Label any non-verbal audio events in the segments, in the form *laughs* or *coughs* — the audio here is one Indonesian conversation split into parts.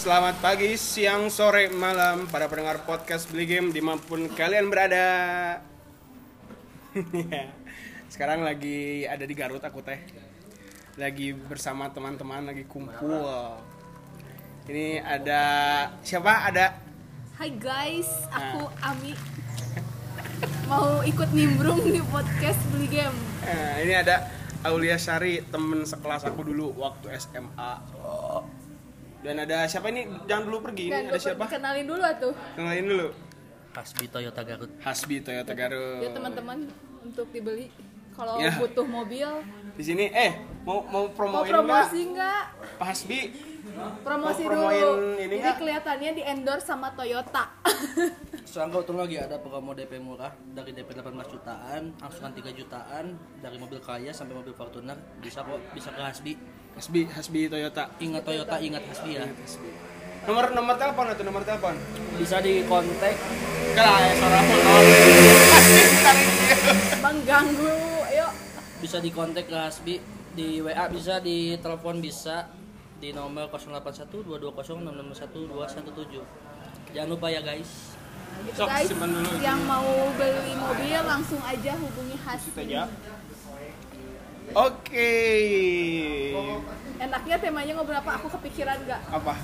selamat pagi, siang, sore, malam para pendengar podcast Beli Game di mana pun kalian berada. *laughs* Sekarang lagi ada di Garut aku teh. Lagi bersama teman-teman lagi kumpul. Ini ada siapa? Ada Hai guys, aku Ami Mau ikut nimbrung di podcast beli game eh, ini ada Aulia Sari, temen sekelas aku dulu waktu SMA. Dan ada siapa ini? Jangan dulu pergi. Ini ada siapa? Kenalin dulu atuh Kenalin dulu. Hasbi Toyota Garut Hasbi Toyota Garut. Ya teman-teman untuk dibeli Kalau Ya. butuh mobil Di sini eh mau mau Mau promoin promosi enggak? nggak? Pak Hasbi Promosi Mau dulu ini Jadi kelihatannya di endorse sama Toyota *laughs* Sekarang untung lagi ada promo DP murah dari DP 18 jutaan, angsuran 3 jutaan, dari mobil kaya sampai mobil Fortuner bisa kok bisa ke Hasbi. Hasbi Hasbi Toyota. Ingat Toyota, ingat Hasbi ya. Nomor nomor telepon atau nomor telepon? Bisa di kontak Kalah ya suara motor. *laughs* Mengganggu Ayo bisa di kontak ke Hasbi di WA bisa di telepon bisa di nomor 081 220 661 217. Jangan lupa ya guys. gitu Sok, guys simpan dulu. Yang mau beli mobil langsung aja hubungi Hasbi. Oke. Enaknya temanya ngobrol apa? Aku kepikiran nggak? Apa?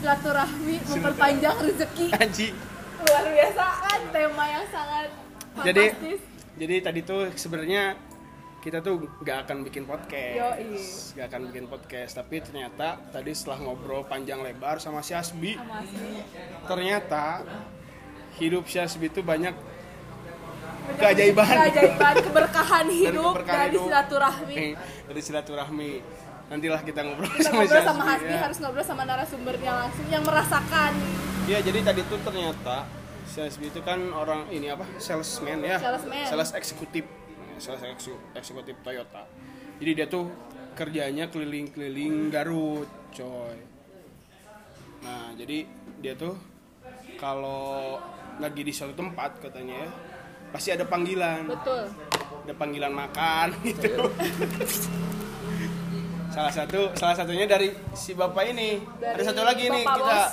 Silaturahmi memperpanjang rezeki *laughs* Anji. luar biasa kan tema yang sangat Jadi fantastis jadi tadi tuh sebenarnya kita tuh nggak akan bikin podcast, nggak akan bikin podcast. Tapi ternyata tadi setelah ngobrol panjang lebar sama si Asbi, sama si ternyata hidup si Asbi itu banyak keajaiban. keajaiban keberkahan hidup keberkahan dari hidup. silaturahmi Eh, dari silaturahmi. Nantilah kita ngobrol kita sama ngobrol sama Hasbi, ya. harus ngobrol sama narasumbernya langsung yang merasakan Iya, jadi tadi tuh ternyata Hasbi itu kan orang ini apa? salesman ya. Salesman. Sales eksekutif. Sales eksekutif Toyota. Jadi dia tuh kerjanya keliling-keliling Garut, coy. Nah, jadi dia tuh kalau lagi di suatu tempat katanya ya, pasti ada panggilan. betul Ada panggilan makan *laughs* gitu. salah satu salah satunya dari si bapak ini. Dari ada satu lagi nih kita. Bos.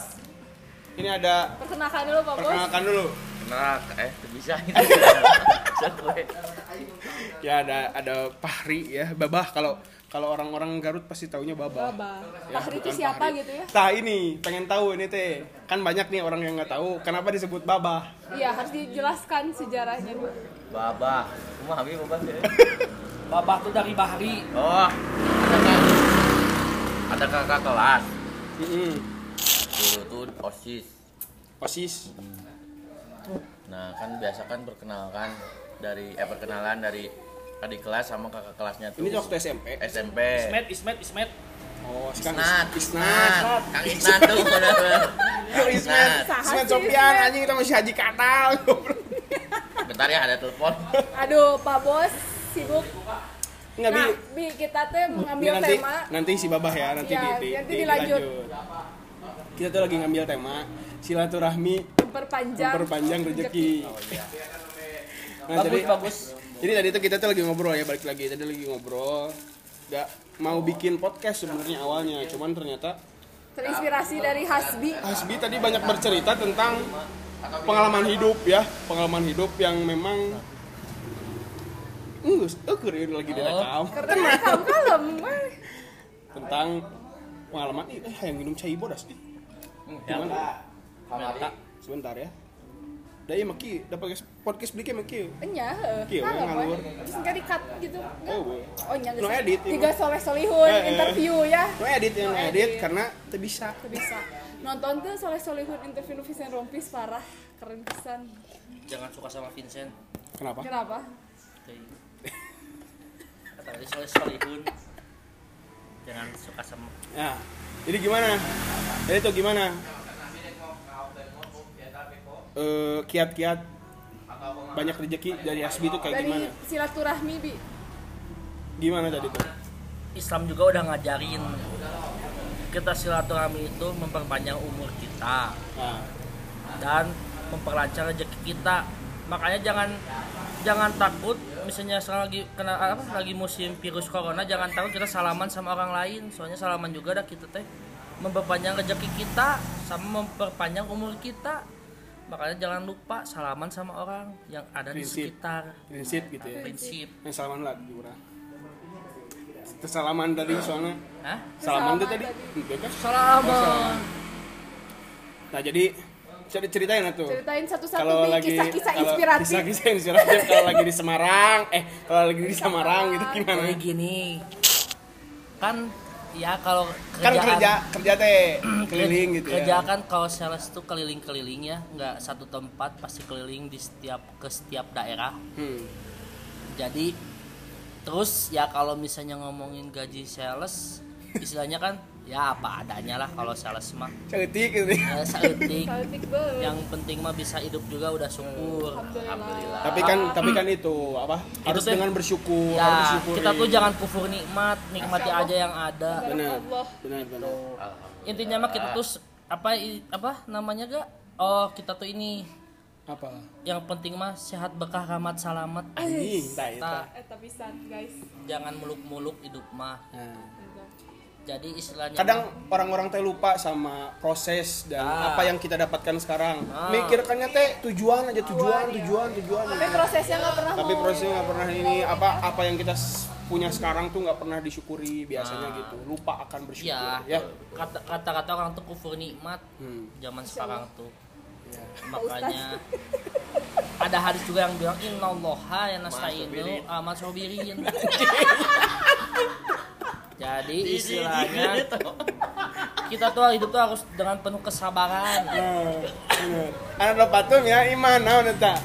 Ini ada perkenalkan dulu Pak Bos perkenalkan dulu. Nah, eh bisa itu. Bisa gue. Ya ada ada Pahri ya, Babah kalau kalau orang-orang Garut pasti taunya Babah. Baba Ya, Fahri itu siapa Fahri. gitu ya Nah ini pengen tahu ini teh kan banyak nih orang yang nggak tahu kenapa disebut Babah. iya harus dijelaskan sejarahnya dulu Babah. Cuma habis *laughs* babah ya. Babah tuh dari Bahri. Oh, ada kakak, kelas. Mm-mm. Dulu tuh osis. Osis. Nah kan biasa kan perkenalkan dari eh perkenalan dari adik kelas sama kakak kelasnya tuh. Ini waktu SMP. SMP. Ismet, Ismet, Ismet. Oh, sekarang Isnat, Isnat. Kang Isnat tuh. Yo, Kang Ismet, Ismet Sofian Ismet? anjing kita masih haji katal. Bentar ya ada telepon. aduh Pak Bos sibuk Enggak nah bi. kita tuh mengambil nanti tema nanti si Babah ya, nanti Iya, di, di, nanti di- dilanjut. Kita tuh lagi ngambil tema silaturahmi memperpanjang memperpanjang rezeki. Nah, Bagus, jadi, bagus. Jadi tadi tuh kita tuh lagi ngobrol ya, balik lagi tadi lagi ngobrol. Gak mau bikin podcast sebenarnya awalnya, cuman ternyata terinspirasi dari Hasbi Hasbi tadi banyak bercerita tentang pengalaman hidup ya, pengalaman hidup yang memang Enggak, ukur ya lagi direkam karena kamu kalem tentang pengalaman eh yang minum cai bodas nih. Gimana? Mata. Sebentar ya. Daya maki dapat podcast beli kayak maki. Enya, heeh. Kalem, ngalur. Terus enggak di-cut gitu. Oh, boleh. Oh, nya No edit, Tiga soleh solihun Eh, eh. interview ya. No edit ya, no No edit edit. karena teu bisa. Tuh bisa. Nonton tuh soleh solihun interview Vincent Rompis parah, keren pisan. Jangan suka sama Vincent. Kenapa? Kenapa? Kata tadi soleh solihun. Jangan suka sama Ya. Jadi gimana? Jadi tuh gimana? Eh, kiat-kiat banyak rezeki dari Asbi itu kayak Dari gimana? silaturahmi bi. Gimana tadi tuh? Islam juga udah ngajarin kita silaturahmi itu memperpanjang umur kita Nah, dan memperlancar rezeki kita. Makanya jangan jangan takut misalnya sekarang lagi kena apa lagi musim virus corona jangan takut kita salaman sama orang lain. Soalnya salaman juga dah kita teh. Memperpanjang rezeki kita sama memperpanjang umur kita makanya jangan lupa salaman sama orang yang ada di Prinsip. sekitar. Prinsip gitu ya. prinsip. Yang salaman kurang Terus salaman tadi soalnya. Hah? salaman tuh tadi. kan? salaman. Nah jadi bisa diceritain tuh. Ceritain satu-satu kalau nih lagi kisah-kisah kalau inspiratif. kisah-kisah inspiratif kalau lagi di Semarang eh kalau lagi di Semarang gitu gimana? Kayak gini. Kan ya kalau kan kerjaan- kerja kerja teh *clears throat* keliling gitu kerja ya kan kalau sales tuh keliling-keliling ya nggak satu tempat pasti keliling di setiap ke setiap daerah hmm. jadi terus ya kalau misalnya ngomongin gaji sales istilahnya kan ya apa adanya lah kalau sales mah. Cetik gitu. Ya, Cantik yang penting mah bisa hidup juga udah syukur. Alhamdulillah. tapi kan tapi kan itu apa harus tuh- dengan bersyukur harus ya bersyukur kita tuh jangan kufur nikmat nikmati aja yang ada. Benar. Allah. benar benar. Intinya mah kita tuh apa apa namanya gak oh kita tuh ini. Apa? Yang penting mah sehat bekah rahmat anjing. Tah, Eh tapi guys. jangan muluk-muluk hidup mah. Nah. Jadi istilahnya kadang orang-orang teh lupa sama proses dan Ah. apa yang kita dapatkan sekarang. Ah. mikirkannya teh tujuan aja tujuan tujuan tujuan. Tapi prosesnya nggak pernah tapi prosesnya nggak pernah ini apa apa yang kita punya sekarang tuh nggak pernah disyukuri biasanya gitu. Lupa akan bersyukur ya, ya. kata kata-kata orang tuh kufur nikmat Hmm. zaman sekarang tuh Ya. makanya ada hadis juga yang bilang innallaha ya nasta'inu amat sobirin *laughs* jadi istilahnya *laughs* kita tuh hidup tuh harus dengan penuh kesabaran. Nah, anak lo patung ya iman naon eta?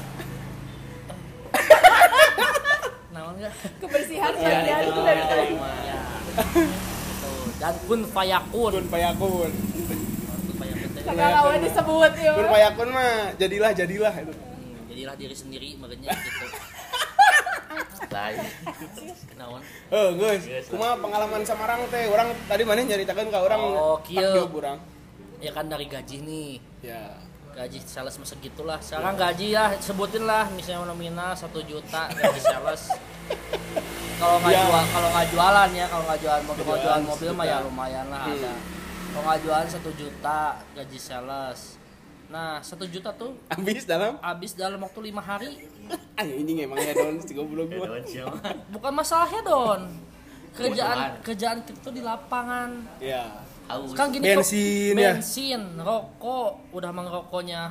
*laughs* Naon enggak Kebersihan Iya, bagian itu. dari tadi. ya. Gitu. dan kun fayakun. Kun fayakun lawan disebut ya. kun payakun mah jadilah jadilah itu. Hmm, jadilah diri sendiri makanya gitu. Lain naon oh guys kumaha pengalaman Samarang teh orang tadi mana nyaritakan ke orang? Oh, kieu. orang. Ya kan dari gaji nih. Ya. Gaji sales masa gitulah sekarang gaji ya sebutin lah misalnya nominal satu juta gaji sales. *laughs* Kalau nggak Ya. jual kalau nggak jualan ya kalau nggak jualan mobil kalau Jualan mobil mah ya lumayan lah Hmm. ada jualan satu juta gaji sales. Nah satu juta tuh habis dalam? habis dalam waktu lima hari. *laughs* Ayo ini emang ya don. Si goblok Ya, gua *laughs* bukan masalah hedon kerjaan Kebutuhan. kerjaan kita tuh di lapangan. Ya Haus. kan gini Bensin, kok, ya. bensin rokok. Udah mengerokoknya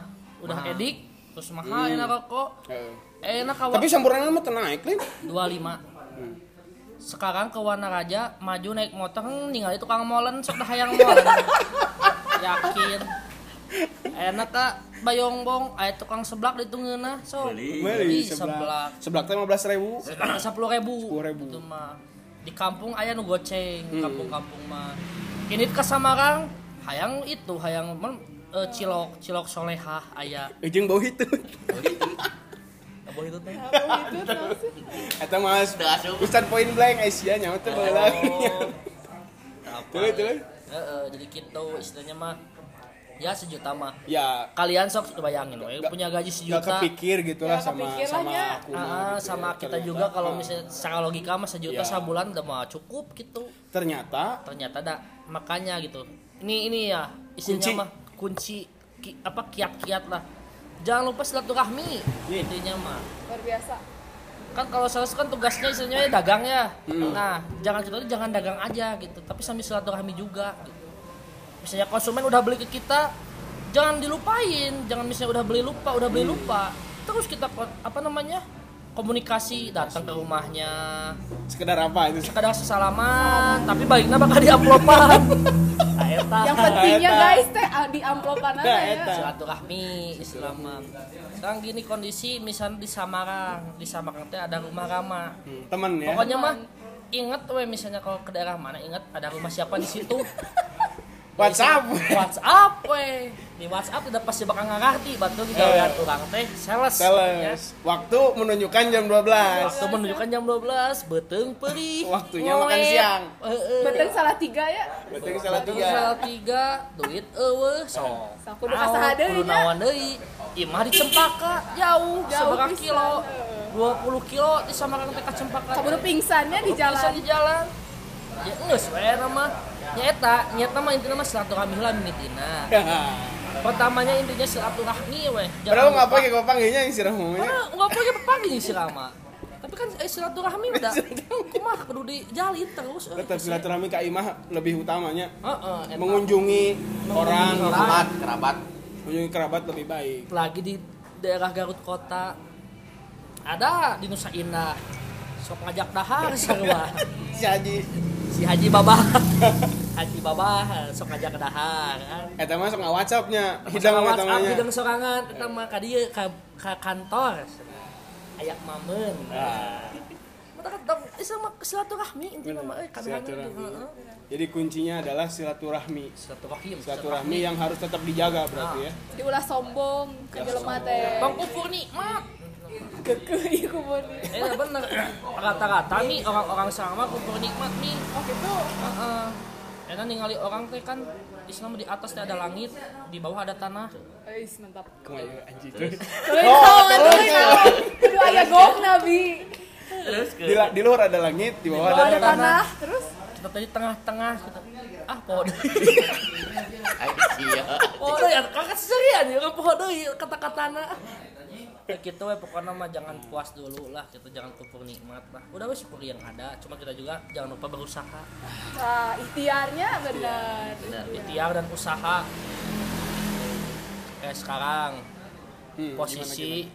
udah Mahal. edik. Terus mahal enak rokok. Heeh. enak kawan tapi sampurna mah teu naik lin 25 sekarang ke Wana Raja maju naik motor hmm, ningali tukang molen sok dah hayang molen. *laughs* Yakin. Enak kak. Bayongbong aya tukang seblak di tunggeuna sok. Beli. Beli seblak. seblak. Teh 15 ribu. seblak sepuluh ribu. 10.000. itu mah. Di kampung aya nu goceng kampung-kampung mah. Ini ke Samarang hayang itu hayang men, eh, cilok cilok solehah aya. Ujung bau itu. *laughs* apa itu teh Apa itu? Eta mas. Ustad point blank Asia nya teh baheula. Oh. Apa? Tuh, tuh. Heeh, jadi gitu istilahnya mah ya sejuta mah Ya kalian sok bayangin we Nggak- punya gaji gak sejuta kepikir gitu lah sama sama nya. aku Ah, gitu sama ya. kita Ternyata, juga kalau misalnya secara logika mah sejuta Ya. sebulan udah mah cukup gitu ternyata ternyata ada makanya gitu ini ini ya isinya Kunci. mah kunci ki- apa kiat-kiat lah jangan lupa silaturahmi Iya. intinya mah. Luar biasa. kan kalau sales kan tugasnya istilahnya dagang ya. Nah jangan kita tuh jangan dagang aja gitu. Tapi sambil silaturahmi juga gitu. misalnya konsumen udah beli ke kita jangan dilupain. Jangan misalnya udah beli lupa udah beli lupa. Terus kita apa namanya komunikasi datang ke rumahnya. Sekedar apa itu? Kadang sesalaman tapi baiknya bakal di amplopan nah, *laughs* eta. Yang pentingnya Eta. guys teh ah, di amplopan aja ya. silaturahmi Islaman sekarang gini kondisi misalnya di Samarang di Samarang teh ada rumah Rama Hmm, temen ya pokoknya mah inget we misalnya kalau ke daerah mana inget ada rumah siapa di situ *laughs* WhatsApp. WhatsApp we di WhatsApp udah pasti bakal ngerti bantu di gawean orang teh. Sales. Ya. sales waktu menunjukkan jam 12 waktu menunjukkan jam 12 beteng perih Waktunya makan siang. Betul salah tiga ya. Betul salah tiga. salah tiga. Duit eueuh sok. Sok kudu kasaha deui kudu deui. Imah di Cempaka jauh. Jauh seberapa kilo. Heeh. 20 kilo di Samarang teh ka Cempaka Kamu pingsannya di jalan. di jalan. Ya geus we nama nya eta nyata mah intinya mah silaturahmi lah mimitina *laughs* pertamanya intinya silaturahmi weh. Padahal nggak pakai kok panggilnya yang. Karena nggak pakai pagi sih lama tapi kan eh, silaturahmi udah kumah kudu dijalin terus eh. Tetap silaturahmi Kak Imah lebih utamanya. Heeh, eta. mengunjungi orang, orang. kerabat. Kerabat. Mengunjungi kerabat lebih baik. lagi di daerah Garut kota. Ada di Nusa Indah. Sok ngajak dahar *laughs* Si Haji. Si Haji Babah *laughs* Haji Babah sok ngajak dahar kan Eta mah sok WhatsAppnya hidang mah WhatsApp tamanya. hidang sorangan kita mah ka dieu ka, ka kantor ayak mamen Ah. Mata kan tong isa mah silaturahmi intinya mah euy. Jadi kuncinya adalah silaturahmi. silaturahim Silaturahmi yang harus tetap dijaga berarti ya. Jadi ulah sombong ke jelema teh. Bang ukur nikmat Kekeh kubur. eh bener rata-rata nih orang-orang sama ukur nikmat nih Oh gitu. Heeh. Enak ningali orang teh kan Islam di atas teh ada langit, di bawah ada tanah. Eis mantap. Ke mana anjing Teuing *laughs* Oh, terus. Kudu aya gong nabi. terus Di, di luar ada langit, di bawah Bawah ada ada tanah, terus Kita tadi tengah-tengah kita. Ah, poho deui. *laughs* Ayo sia Poho deui kakak serian ya poho deui kata-katana. Ya gitu we pokoknya mah jangan puas dulu lah, kita jangan kufur nikmat lah. Udah we syukuri yang ada, cuma kita juga jangan lupa berusaha. nah, ikhtiarnya benar. Benar, ikhtiar dan usaha. Kayak sekarang Hmm, posisi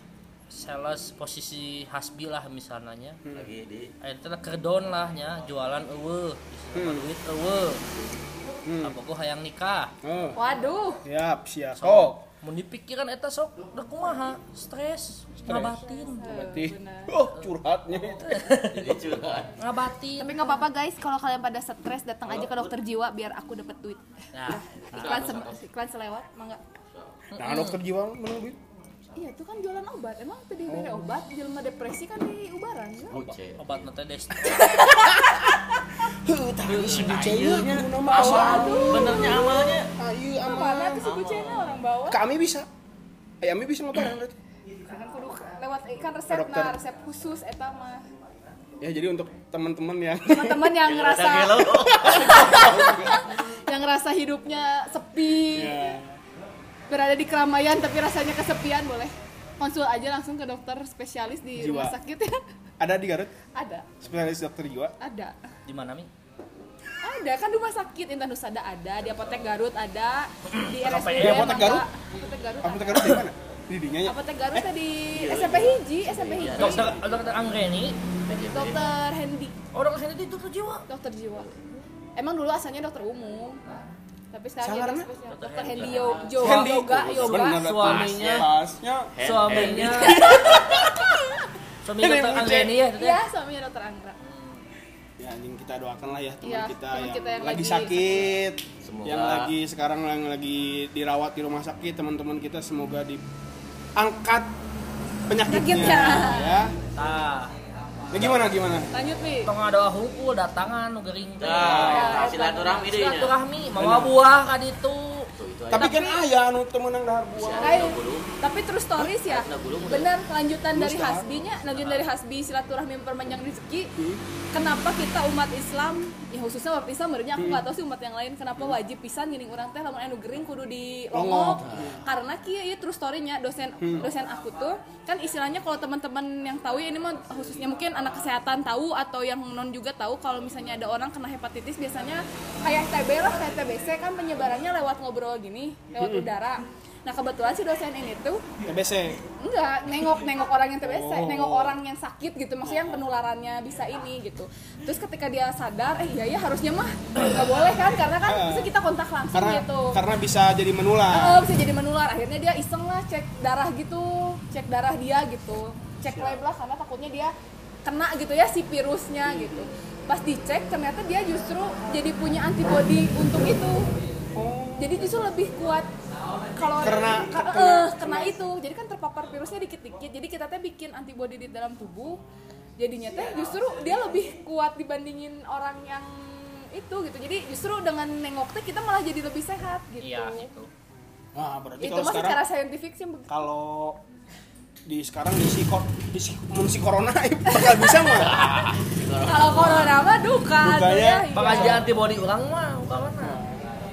sales posisi hasbi lah misalnya lagi di Akhirnya kerdon lah nya jualan eueuh, Hmm. duit eueuh. Hmm. Apa gua hayang nikah. Oh, Waduh. siap, siap. So, Oh, mun dipikiran eta sok da kumaha? Stres, ngabatin. berarti benar. *laughs* oh curhatnya jadi curhat Ngabatin. Tapi nggak apa-apa guys, kalau kalian pada stres datang aja ke dokter jiwa biar aku dapat duit. Nah, Iklan se- iklan selewat, mangga. Nah, dokter jiwa menang duit. Iya, itu kan jualan obat. Emang tadi bere obat, jelema depresi kan di ubaran ya? Uce obat destro. Heuh, tah si nama Aduh, benernya amalnya. Mana aman. tuh si kucingnya orang bawah? Kami bisa. Ayami bisa ngobaran berarti. Kan kudu lewat ikan resep nah, resep khusus eta mah. Ya jadi untuk teman-teman yang Teman-teman yang *laughs* ngerasa *laughs* yang ngerasa hidupnya sepi, ya, berada di keramaian tapi rasanya kesepian boleh konsul aja langsung ke dokter spesialis di Jiwa. rumah sakit ya. *laughs* ada di Garut ada, spesialis dokter jiwa. ada. Di mana mi? Ada kan rumah sakit Intan Husada ada, di apotek Garut ada, di RSUD Di Apotek Garut? Apotek Garut. Ada. Garut di mana? Di dinya ya. Apotek Garut teh di SMP Hiji, SMP Hiji. Dokter dokter Anggreni. Dokter Hendy, Oh, dokter ini dokter jiwa. dokter jiwa. Emang dulu asalnya dokter umum. Tapi sekarang spesial. Dokter Hendy Hendy. Yoga, Yoga. Bener, Suaminya. Suaminya. *laughs* Suami dokter Anggreni ya. Iya, suaminya dokter Anggra. Ya anjing kita doakan lah ya teman Iya, kita, yang, kita yang lagi lagi sakit, Semoga- yang lagi sekarang yang lagi dirawat di rumah sakit teman-teman kita semoga diangkat penyakitnya, Penyakitnya. ya. Tah, Ya gimana gimana? Lanjut nih. tong ada hungkul datangan nu gering teh. nah silaturahmi deh nya Silaturahmi mawa buah ka ditu. Tapi kan ayah anu temenang dahar buah. Tapi terus stories ya. Nah, gulung udah. Bener lanjutan dari Kak. Hasbinya, lanjutan dari Hasbi silaturahmi memperpanjang rezeki. Kenapa kita umat Islam, ya khususnya umat Islam sebenarnya aku nggak tahu sih umat yang lain kenapa wajib pisan gini orang teh lamun anu gering kudu di longok. Karena kieu ieu terus story-nya dosen dosen aku tuh kan istilahnya kalau teman-teman yang tahu ya ini mah khususnya mungkin anak kesehatan tahu atau yang non juga tahu kalau misalnya ada orang kena hepatitis biasanya kayak TB lah kayak TBC kan penyebarannya lewat ngobrol gini lewat udara nah kebetulan si dosen ini tuh TBC. enggak nengok nengok orang yang TBC Oh. nengok orang yang sakit gitu maksudnya yang penularannya bisa ini gitu terus ketika dia sadar eh iya ya harusnya mah nggak boleh kan karena kan bisa kita kontak langsung Karena gitu karena bisa jadi menular. Oh, bisa jadi menular. Akhirnya dia iseng lah cek darah gitu, cek darah dia gitu, cek lab lah karena takutnya dia kena gitu ya si virusnya gitu. Pas dicek ternyata dia justru jadi punya antibody untuk itu. Jadi justru lebih kuat kalau Karena- kena- eh, kena itu. Jadi kan terpapar virusnya dikit-dikit. Jadi kita teh bikin antibody di dalam tubuh. Jadinya teh justru dia lebih kuat dibandingin orang yang itu gitu. Jadi justru dengan nengok teh kita malah jadi lebih sehat gitu Iya, itu. Wah, berarti itu kalau mah sekarang secara saintifik sih begitu. kalau di sekarang di si kor, di si, mun si corona *laughs* bakal bisa mah. *laughs* kalau corona mah duka Dukanya ya iya. Pengajian antibody ulang mah mana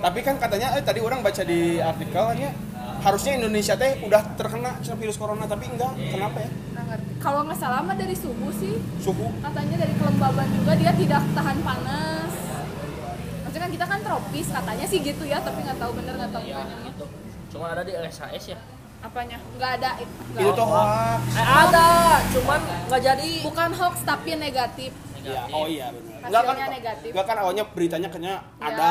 Tapi kan katanya eh tadi orang baca di artikelnya harusnya Indonesia teh udah terkena virus corona tapi enggak. Kenapa ya? Ngerti. kalau nggak salah mah dari suhu sih. Suhu katanya dari kelembaban juga dia tidak tahan panas. Maksudnya kan kita kan tropis katanya sih gitu ya tapi nggak tahu bener nggak tahu ya gitu. Cuma ada di RSHS ya? Apanya? Nggak ada. Itu tuh hoax. eh ada cuman nggak jadi. Bukan hoax tapi negatif Ya, negatif oh iya benar. Enggak kan negatif. Enggak kan awalnya beritanya kayaknya Ya, ada,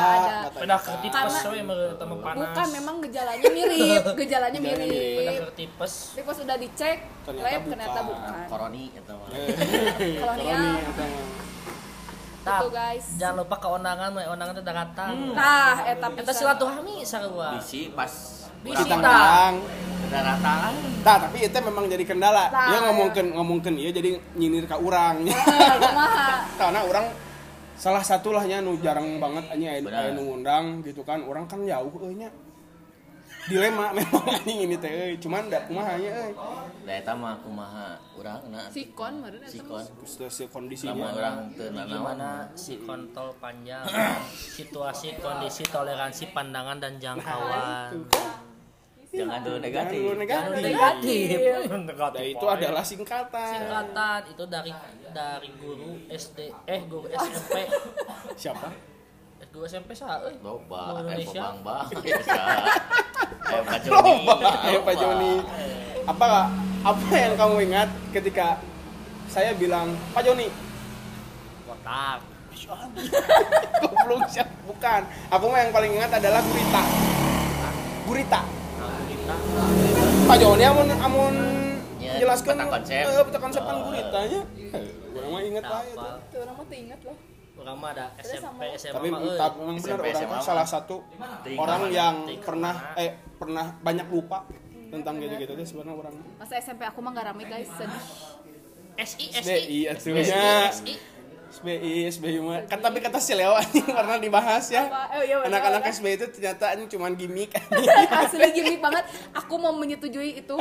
ada. ke tipes menurut teman panas bukan memang gejalanya mirip *laughs* gejalanya mirip. Ke tipes tapi pas udah dicek Ternyata lab bukan. ternyata bukan koroni atau. *laughs* Tap, Gitu, guys. jangan lupa keundangan keundangan itu udah datang nah eta kita pisan. silaturahmi sarua bisi pas Bisi. Tang. Datang Nah, tapi itu memang jadi kendala. Nah, Dia ngomongkan ngomongkan iya jadi nyinir ke kumaha Karena orang salah satu lahnya nu jarang banget anya aya nu ngundang gitu kan. Orang kan jauh euy. Dilema *laughs* memang anjing ini teh euy. Cuman da kumaha nya euy. da eta mah kumaha urang na sikon meureun eta sikon Situasi kondisinya. lamun urang teu gimana si kontol panjang *coughs* situasi kondisi toleransi pandangan dan jangkauan jangan dulu Jangan negatif dulu Jangan negatif. negatif Nah, itu adalah singkatan. singkatan itu dari dari guru SD eh guru SMP *laughs* Siapa? eh, guru SMP sah euy loba aya Indonesia. bang bang *laughs* aya Pak Joni Loba, ayo Pak Joni. Apa apa yang kamu ingat ketika saya bilang Pak Joni? kotak *laughs* Goblok siap bukan. Aku mah yang paling ingat adalah gurita. Gurita. Pak Joni amun amun Ya, jelaskan peta konsep. eh, peta konsep kan Oh. guritanya. Orang mah inget lah itu. tuh orang mah inget loh orang mah ada SMP SMA Tapi tapi memang benar orang kan salah satu orang yang pernah eh pernah banyak lupa tentang gitu-gitu deh sebenarnya orang. masa SMP aku mah nggak rame guys sedih SI SI. SI SBI, SBI mah. Kan tapi kata si Leo *laughs* anjing pernah dibahas ya. Eh, iya, Anak-anak benar. SBI itu ternyata anjing cuman gimmick. *laughs* asli gimmick banget. Aku mau menyetujui itu.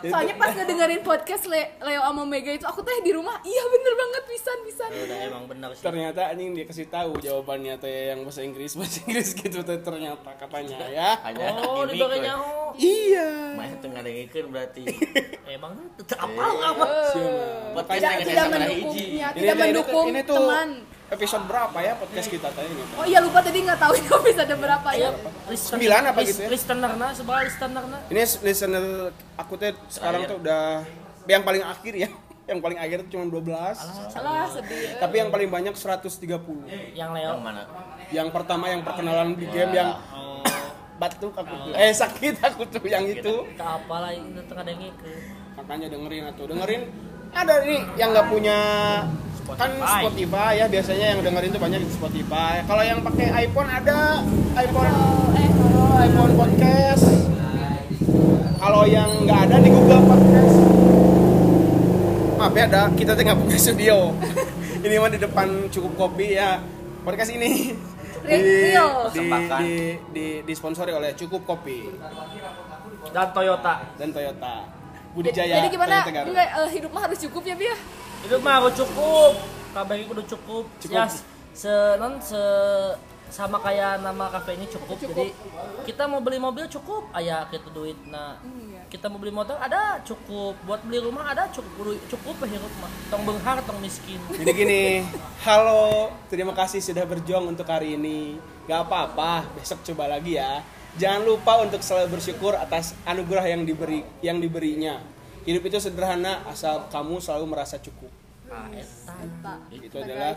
Soalnya pas ngedengerin podcast Le- Leo sama Mega itu aku teh di rumah iya bener banget pisan pisan. Ya udah emang benar sih. Ternyata anjing dia kasih tahu jawabannya teh yang bahasa Inggris bahasa Inggris gitu teh ternyata katanya ya. *laughs* hanya oh di oh Iya. Mah tengah dengikeun berarti. Emang tetap apa apa podcast tidak tidak mendukungnya Ini tidak ini mendukung tuh- ini tuh teman. episode berapa ya podcast kita tadi ini? oh iya lupa tadi nggak tahu *laughs* itu episode berapa ya. Sembilan apa gitu ya? listenerna sebelah listenerna Ini listener aku teh sekarang tuh udah yang paling akhir ya. *laughs* Yang paling akhir tuh cuma 12. salah sedih. Tapi yang paling banyak 130. yang Leo? Yang mana? Yang pertama yang perkenalan di game yang oh. batuk aku tuh. Eh sakit aku tuh yang itu. tak apa lah itu tengah dengi ke Makanya dengerin atau dengerin. Ada nih yang nggak punya kan Spotify. Spotify ya biasanya yang dengerin tuh banyak di Spotify. Kalau yang pakai iPhone ada iPhone eh iPhone podcast. Kalau yang nggak ada di Google Podcast. Maaf ya, ada kita tuh nggak punya studio. *laughs* ini mah di depan cukup kopi ya. Podcast ini di, di, di, di, disponsori oleh Cukup Kopi dan Toyota dan Toyota. Budi Jaya. jadi gimana? Enggak eh, hidup mah harus cukup ya Bia itu mah aku cukup. Kabeh kudu cukup, Cukup. ya se non se sama kayak nama kafe ini cukup. jadi kita mau beli mobil cukup. Aya gitu duit. Nah kita mau beli motor ada cukup. Buat beli rumah ada cukup. Cukup ya hirup mah. Tong benghar tong miskin. Jadi gini, halo, terima kasih sudah berjuang untuk hari ini. Gak apa-apa, besok coba lagi ya. Jangan lupa untuk selalu bersyukur atas anugerah yang diberi, yang diberinya. Hidup itu sederhana, asal kamu selalu merasa cukup. ah. Itu adalah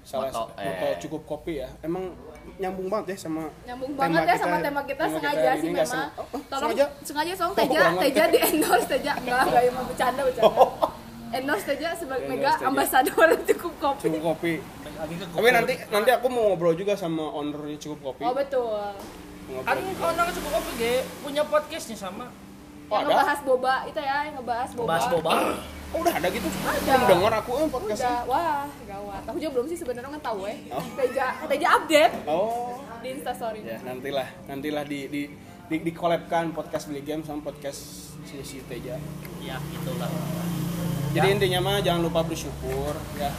salah Moto, satu eh. cukup kopi ya. Emang nyambung banget ya sama nyambung tema banget ya sama tema kita tema sengaja hari sih memang sengaja. Oh, oh, tolong sengaja. sengaja soalnya Oh, Teja. Teja di endorse Teja enggak enggak emang bercanda bercanda *laughs* endorse Teja sebagai mega Teja. ambasador *laughs* cukup kopi Cukup kopi. Tapi nanti nanti aku mau ngobrol juga sama ownernya cukup kopi. oh betul kan nggak cukup kopi ge punya podcastnya sama Oh, yang ada? ngebahas boba itu ya yang ngebahas boba bahas boba *clears throat* Oh, udah ada gitu. Ada. Belum dengar aku eh, podcastnya. udah wah gawat aku juga belum sih sebenarnya nggak tahu eh Oh. Teja Teja update Oh. di instastory ya nantilah nantilah di di di, di collabkan podcast beli game sama podcast si si Teja ya gitulah jadi Ya. intinya mah jangan lupa bersyukur ya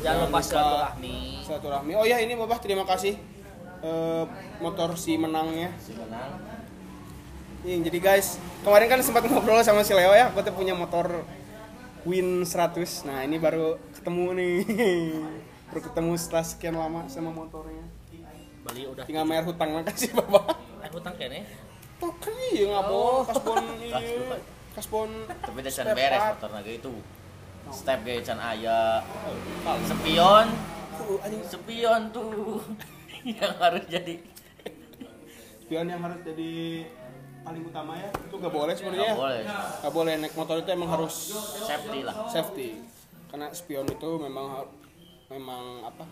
jangan lupa silaturahmi silaturahmi oh ya ini bapak terima kasih eh, motor si menangnya Si menang. Nih, jadi guys, kemarin kan sempat ngobrol sama si Leo ya, aku tuh punya motor Win 100. Nah, ini baru ketemu nih. *laughs* baru ketemu setelah sekian lama sama motornya. Bali udah Tinggal bayar hutang makasih Bapak. eh hutang kene Oke, ya nggak Oh. bohong, kaspon iya, kaspon. Tapi dia can beres motor naga itu. Step gaya can aya. Spion, Uh, anjing spion tuh yang harus jadi. spion yang harus jadi paling utama ya. Itu nggak boleh sebenarnya. Nggak boleh. Nggak boleh naik motor itu emang harus Safety lah. safety. Karena spion itu memang memang apa?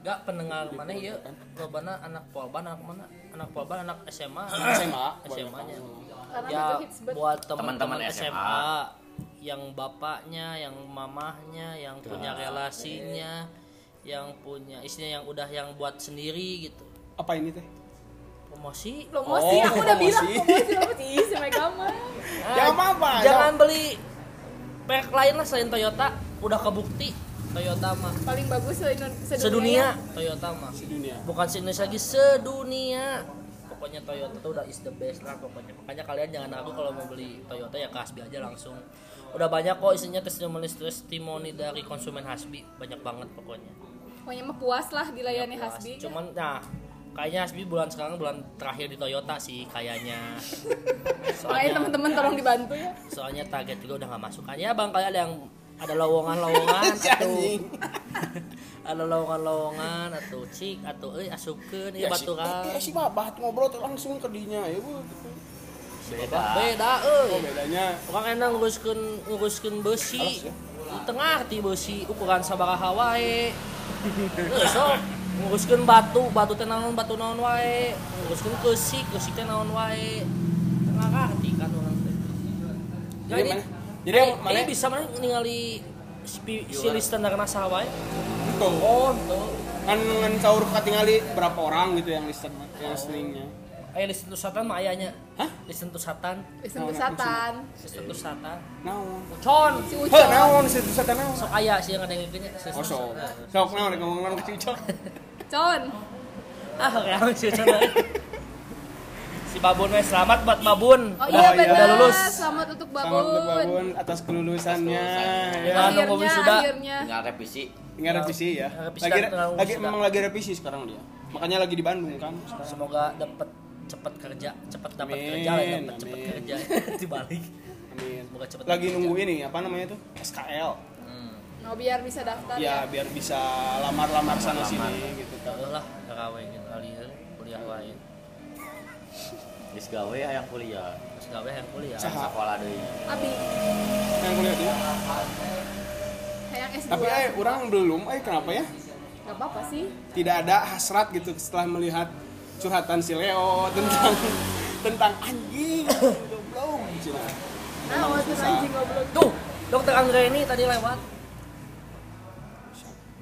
Gak pendengar mana ya lobana anak polban anak mana anak polban anak SMA SMA. SMA nya Karena ya buat teman-teman Teman-teman SMA, SMA. yang bapaknya yang mamahnya yang punya relasinya yang punya istrinya yang udah yang buat sendiri gitu. Apa ini teh? promosi. Promosi Oh, aku udah bilang promosi. promosi promosi. Ih si Mega mah Ah, Jangan apa-apa, jangan beli merek lain lah selain Toyota. Udah kebukti Toyota mah. Paling bagus sedunia, sedunia Toyota mah. Di dunia. bukan se Indonesia lagi sedunia. Pokoknya Toyota tuh udah is the best lah pokoknya. Makanya kalian jangan ragu kalau mau beli Toyota ya ke Hasbi aja langsung. Udah banyak kok isinya testimoni testimoni dari konsumen Hasbi. Banyak banget pokoknya pokoknya mah puas lah dilayani Puas. Hasbi. Cuman nah kayaknya Hasbi bulan sekarang bulan terakhir di Toyota sih kayaknya. *laughs* Soalnya teman-teman tolong dibantu ya. Soalnya target juga udah nggak masuk. Kan ya bang kayak ada yang ada lowongan-lowongan *laughs* atau ada lowongan-lowongan atau cik atau eh asupkeun ieu Ya, si, baturan. eh, si babah tuh ngobrol tuh langsung ke dinya ya bu. beda beda euy Oh bedanya. Orang enak nguruskeun nguruskeun besi. Alas, ya. Tengah ti besi ukuran sabaraha wae Teu, sok nguruskeun batu batu teh naon batu naon wae. Nguruskeun keusik keusik teh naon wae. Tengah ngarti kan orang Jadi jadi eh, mana- ini bisa mana ningali si, si listener nasaha wae tuh. oh tuh Kan ngan caur katingali berapa orang gitu yang listen yang listeningnya. Eh listen to satan mah ayahnya Hah? listen to satan Listen to Satan listen to satan Naon? con si Heh, Ucon naon sih itu satan naon? sok ayah sih yang ada yang Oh sok. Sok naon ngomong naon ke Cicok. Con ah kayak si Ucon *laughs* si babun weh selamat buat babun oh iya iya. benar Udah lulus. selamat untuk Selamat untuk babun Babun atas kelulusannya. Atas Ya. Nunggu akhirnya wisuda. akhirnya Tinggal revisi. Tinggal revisi ya. Lagi lagi memang lagi revisi sekarang dia. Makanya lagi di Bandung kan. semoga dapat cepet kerja cepet dapat kerja lah dapat cepet amin. kerja *laughs* dibalik Amin. Semoga cepet Lagi kerja. nunggu ini apa namanya tuh? SKL. oh biar bisa daftar Ya ya biar bisa lamar-lamar sana Lamar. sini gitu kan. Tahu lah gitu kali ya, kuliah lain Geus gawe yang kuliah. terus gawe yang kuliah Saha. Sekolah deui. Abi Yang kuliah dia. kayak S2 Tapi eh orang belum, eh kenapa ya? gak apa-apa sih Tidak ada hasrat gitu setelah melihat curhatan si Leo tentang *laughs* tentang anjing goblok cina. nah waktu anjing goblok tuh dokter Anggra ini tadi lewat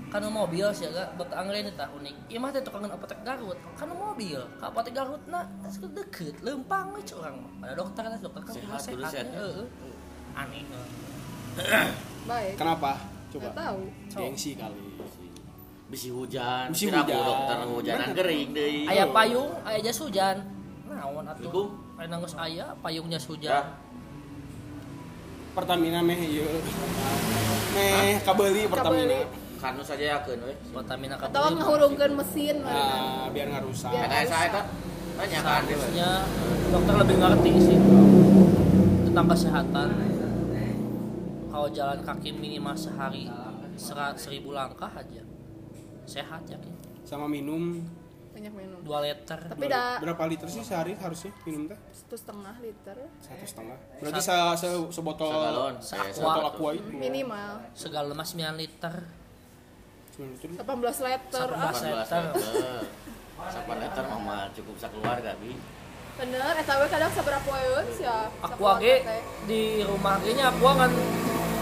kan mobil sih agak dokter Anggra ini tak unik iya mah tukang apotek Garut kan mobil ke apotek Garut nah deket lempang we curang mah ada dokter kan dokter kan Sehat, sehat, kudu sehat. heeh. aneh baik Kenapa? Coba. tahu Gengsi kali. Bisi hujan. Bisi hujan. dokter hujanan gering deui. aya payung aya jas hujan naon atuh Assalamualaikum. aya nanggus aya payung jas Ya. hujan Pertamina meh ieu. Meh kabeli Pertamina. Kanu saja yakeun we. Pertamina atau kabeli ngahurungkeun mesin Nah, biar nggak rusak. Biar- Eta saya eta tanya kan dia. seharusnya dokter lebih ngerti sih tentang kesehatan kalau jalan kaki minimal sehari serat seribu langkah aja sehat yakin Sama minum banyak minum dua liter tapi dah berapa liter sih sehari harusnya minum teh? satu setengah liter Satu setengah. Berarti se, se sebotol Segalon. Seakwa. sebotol aqua itu. minimal segala mas 9 liter 9 liter. 18 liter ah 18 18 liter. liter. 8 liter mah cukup sakeluarga bi. bener eta we kadang saberapa poeun sih ya aku age di rumah ge nya aku ngan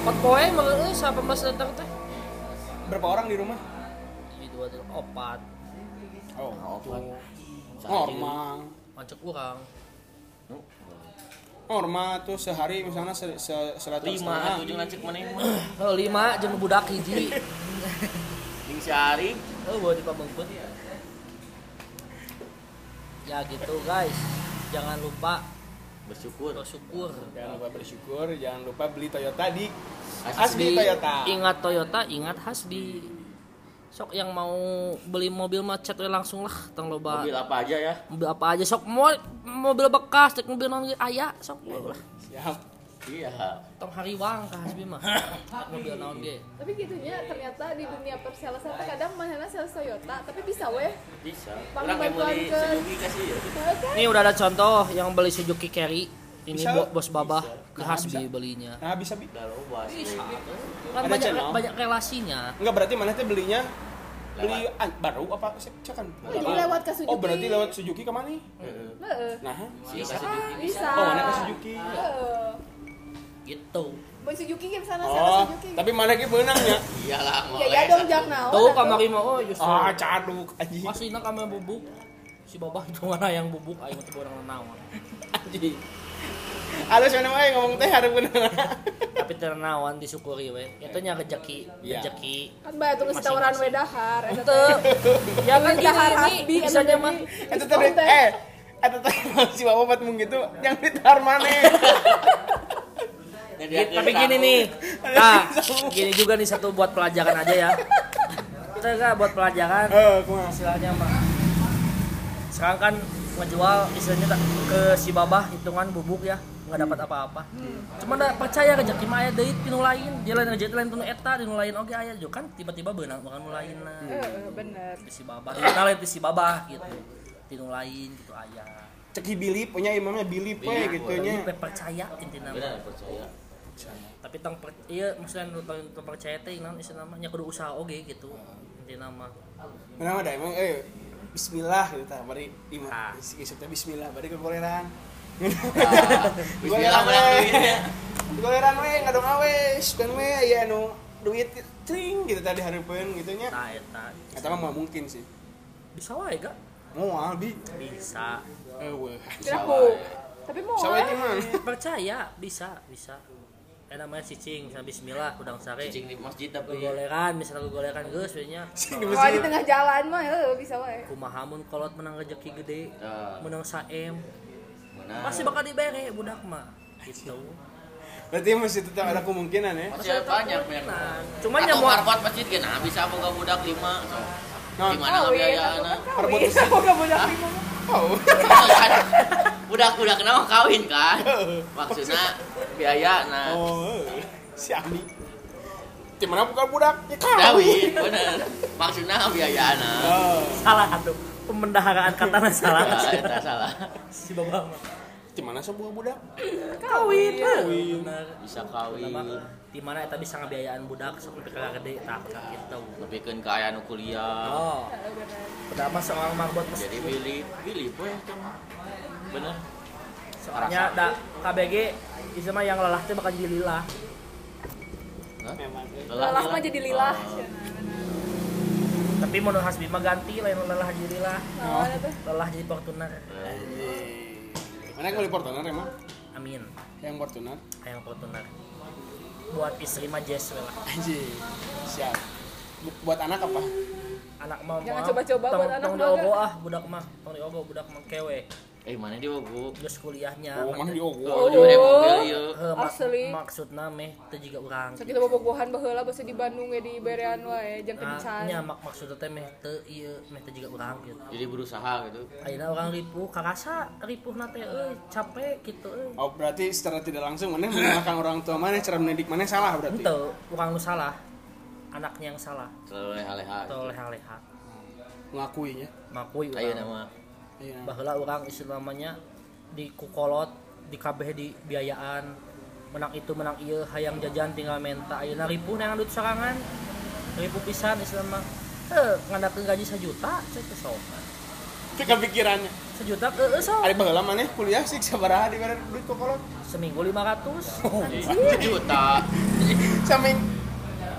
pot poe meureun 18 liter teh Berapa orang di rumah? Dua tuh opat Oh. Saiki. Normal. macet kurang Nu, Normal tuh sehari misalnya se, se, seratus lima jeung lancik maneh mah. oh, lima jeung budak hiji *laughs* Jeung si Ari oh bawa di pabengkut ya gitu guys jangan lupa bersyukur bersyukur Jangan lupa bersyukur, jangan lupa beli Toyota di Hasbi. Hasbi Toyota. ingat Toyota ingat Hasbi sok yang mau beli mobil macet we langsung lah tong loba. Mobil apa aja ya? Mobil apa aja sok mau mobil bekas cek mobil non aya sok lah. Siap. iya. Tong hariwang ka Hasbi mah. *laughs* Mobil naon ge. Tapi gitunya ternyata di dunia persalesan teh kadang mana sales Toyota tapi bisa weh. Bisa. Orang kayak ke- Suzuki kasih ya? Kan? ini udah ada contoh yang beli Suzuki Carry ini Bisa. bo- bos babah ke Nah, Hasbi bisa. belinya Nah, bisa bi. udah loba sih kan Ada banyak channel. banyak relasinya Enggak berarti mana teh belinya beli an- baru apa sih kan? jadi lewat ke Suzuki. Oh, berarti lewat Suzuki ke mana? Heeh. Heeh. Nah, Iya, Suzuki bisa oh mana ke Suzuki? Heeh. gitu Boy Suzuki ke sana Oh, sana Suzuki tapi mana ki beunangnya? iyalah mau ya ya dong jak naon tuh kamari mah oh justru Ah, caduk anjing. Masih kami bubuk si babah itu mana yang bubuk ayo teh orang naon Anjing. Alus mana wae ngomong teh hareup beunang. *laughs* tapi ternawan disyukuri we itu nya rezeki Iya. rezeki kan bae tuh geus tawaran we dahar teh. ya kan gini Dahar ini Hasbi, jadi mah Eta teh eh eta teh *laughs* si bapak buat mung gitu yang ditar *laughs* dia tapi gini nih nah gini juga nih satu buat pelajaran aja ya. Kita enggak buat pelajaran. Eh, kumaha? istilahnya mah. Sekarang kan ngejual istilahnya tak ke si babah hitungan bubuk ya nggak dapat apa-apa. Cuma dah percaya rezeki mah aya deui tinu lain dia lain rezeki lain tinu eta tinu lain oge aya kan tiba-tiba beunang bukan nu lain nah Heeh, bener. Di si babah. Kita lain di si babah gitu. Tinu lain gitu aya. Ceki bilip punya imamnya bilip we Bilip, gitu nya. Jadi percaya intinya mah. benar percaya. Tapi tong per, iya maksudnya tong percaya teh naon istilah namanya kudu usaha oge gitu intinya mah Kenapa dah emang eh Bismillah gitu bari imam. Ah. Bismillah bari ke goleran. Duitnya Goleran we ngadong awe, we aya anu duit tring gitu tadi hareupeun gitu nya. ta eta Eta mah mungkin sih. bisa wae gak Moal bi. bisa Eueuh. Kiraku. Tapi mau eh. gimana? *laughs* percaya bisa bisa eh namanya cicing misalnya bismillah udang sare cicing di masjid tapi goleran misalnya goleran geus we nya Kalau di tengah jalan mah heuh bisa wae. kumaha mun kolot menang rezeki gede Nah, menang saem mana pasti bakal dibere budak mah gitu Berarti masih tetap ada kemungkinan ya. masih ada banyak banyak nah cuman atau nya mau markot masjid kan nah, bisa boga budak lima so. Nah, gimana Kawin, biayana aku kan Perebut kawin. masjid. Gak budak lima. Oh. *laughs* budak budak kenapa kawin kan maksudnya biaya nah Oh. Si Ami. Di mana bukan budak? Ya kawin. kawin bener maksudnya biayana Oh. salah atuh pemendaharaan katanya salah nah, salah si mah Di mana sebuah budak? kawin. Kawin. bener. Bisa kawin. Di mana eta bisa ngabiayaan budak sampai ke gede. Tak gitu. Tapi kan kaya nu kuliah. Oh. Udah mah seorang marbot mesti jadi pilih pilih poe bener. Soalnya da KBG itu mah yang lelah teh bakal jadi Hah? Memang. Lelah mah jadi lillah. Oh. tapi menurut Hasbi mah ganti lain lelah jadi lillah Nah, tuh. lelah jadi Fortuner Mana yang beli Fortuner emang? amin Yang Fortuner? yang Fortuner buat istri mah Jess lah Anjing. Siap. Bu- buat anak apa? anak mah Jangan coba-coba tong- buat anak tong mah, diogo gak? ah budak mah tong diogo budak mah kewe eh mana di Wogu terus kuliahnya Oh, mana di oh Ogo? di mobil ieu Heh, mak- Asli. maksudna meh teu jiga urang Sakit bobogohan baheula basa di Bandung ya di berean wae jeung Nah, kencan. nya mak maksudnya teh meh teu ieu meh teu jiga urang gitu. Jadi berusaha gitu. Ayeuna orang ripuh karasa ripuh nate euy capek gitu euy Oh, berarti secara tidak langsung mana menyalahkan orang tua mana cara mendidik mana salah berarti. Ente, orang lu salah. Anaknya yang salah. Selalu leha-leha. Atau leha-leha. Ngakuinya. ayo urang nama Iya. baheula urang istilahnya di kukolot di kabeh di biayaan. Menang itu menang iya hayang jajan tinggal menta. Ayeuna ripuh neangan duit sorangan. Ripuh pisan istilah mah. Eh ngandapkeun gaji sejuta cek sok Itu kepikirannya. sejuta eh sok Ari baheula mana kuliah sih sabaraha di mana duit kokolot. seminggu 500 sejuta. *laughs* Saming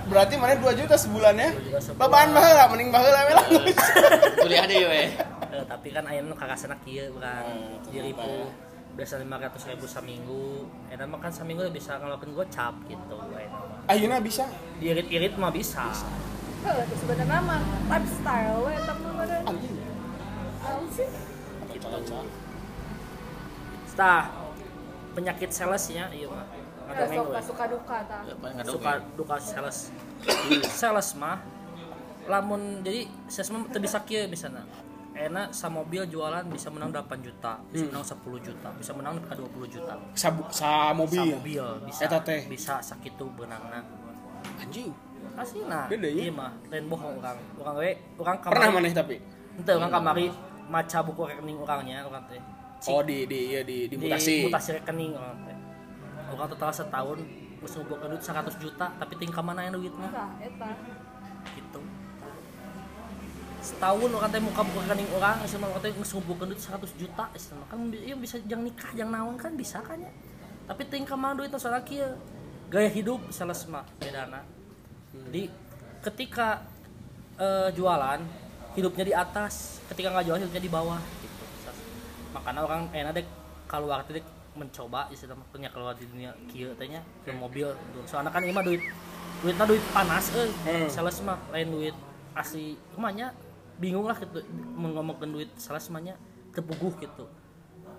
berarti mana 2 juta sebulan ya? juta sebulan. Babaan baheula mending baheula we lah. *laughs* kuliah deh we Eh, tapi kan ayeuna kakasana kieu bukan Hmm, di ribu biasa lima ratus ribu seminggu enak mah kan seminggu bisa ngelakuin gocap gitu Ayeuna bisa. diirit-irit mah bisa Heuh, itu sebenarnya mah lifestyle we eta mah meureun. Anjing. Naon sih? Kita kaca-kaca Tah penyakit sales ya iya mah. Ada Eh, minggu suka ya. suka duka ta Ya, suka duka sales. *clears throat* Sales mah lamun jadi sales mah teu bisa kieu misalnya enak sa mobil jualan bisa menang 8 juta bisa menang 10 juta bisa menang ke 20 juta. Sa, sa sa mobil? Mobil bisa. Eta teh. bisa sakitu beunangna anjing. Asina Beda ya? iya mah lain bohong orang. Orang we orang pernah kamari maneh tapi? Ente orang kamari maca buku rekening orangnya orang teh. Cik, oh di di iya di, di mutasi. di mutasi rekening orang orang total setahun geus ngumpulkeun duit 100 juta tapi tingkah mana yang duitnya? Gitu. Setahun orang teh muka buka rekening orang sama orang teh geus ngumpulkeun duit 100 juta sama kan iya bisa jang nikah jang naon kan bisa kan ya? Tapi tingkah mana duitnya soalnya gaya hidup sales mah bedana. Jadi ketika eh, jualan hidupnya di atas ketika nggak jualan hidupnya di bawah gitu. Makanya orang enak dek keluar teh dek mencoba istilahnya punya keluar di dunia kieu tehnya ke mobil gitu. soalnya kan ini mah duit duitnya duit panas eh Hmm. sales mah lain duit asli rumahnya bingung lah gitu mau ngomongin duit sales mahnya terpuguh gitu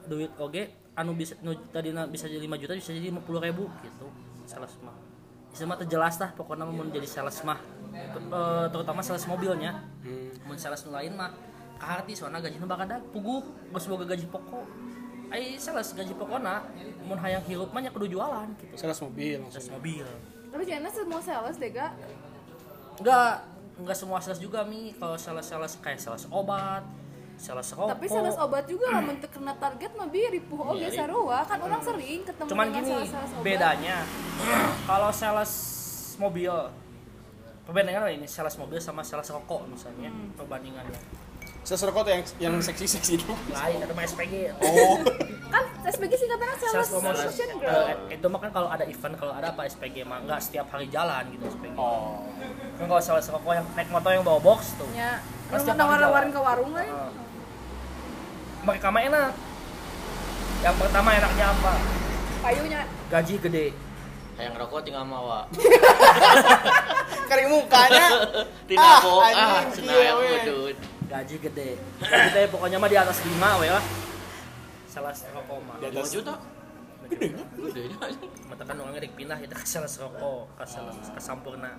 duit oge anu bisa nu, tadi bisa jadi 5 juta bisa jadi 50 ribu gitu sales mah Istilahnya mah terjelas lah pokoknya mau jadi sales mah eh, terutama sales mobilnya Hmm. mun sales lain mah kaharti soalnya gajinya bakal ada puguh geus boga gaji pokok ai sales gaji pokokna mun hayang hirup mah nya kudu jualan gitu. Sales mobil sales maksudnya. mobil. Tapi jangan semua sales deh gak enggak enggak semua sales juga mi. Kalau sales sales kayak sales obat sales rokok tapi sales obat juga lah untuk kena target mah bi ripuh oge sarua. Kan orang sering ketemu cuman dengan gini sales-sales obat. bedanya *clears throat* kalau sales mobil perbandingan ini sales mobil sama sales rokok misalnya perbandingannya rokok tuh yang yang seksi seksi itu lain ada SPG oh. Kan SPG sih katanya sales sales promotion. Eh, itu mah kan kalau ada event kalau ada apa SPG mah enggak setiap hari jalan gitu SPG oh. Kan kalau sales rokok yang naik motor yang bawa box tuh. Ya tiap hari nawar-nawarin ke warung lah. Eh, mereka mah enak. Yang pertama enaknya apa? Kayunya gaji gede. Yang rokok tinggal mawa. *laughs* kari mukanya. *laughs* Tina Ah, kok ah cenah iya, bedut. Gaji gede. Gede pokoknya mah di atas 5 we lah salah rokok mah Di Lima atas- juta. gedenya. Gedenya. mata kan orangnya dik pindah kita ke sales rokok ke sales ke sampurna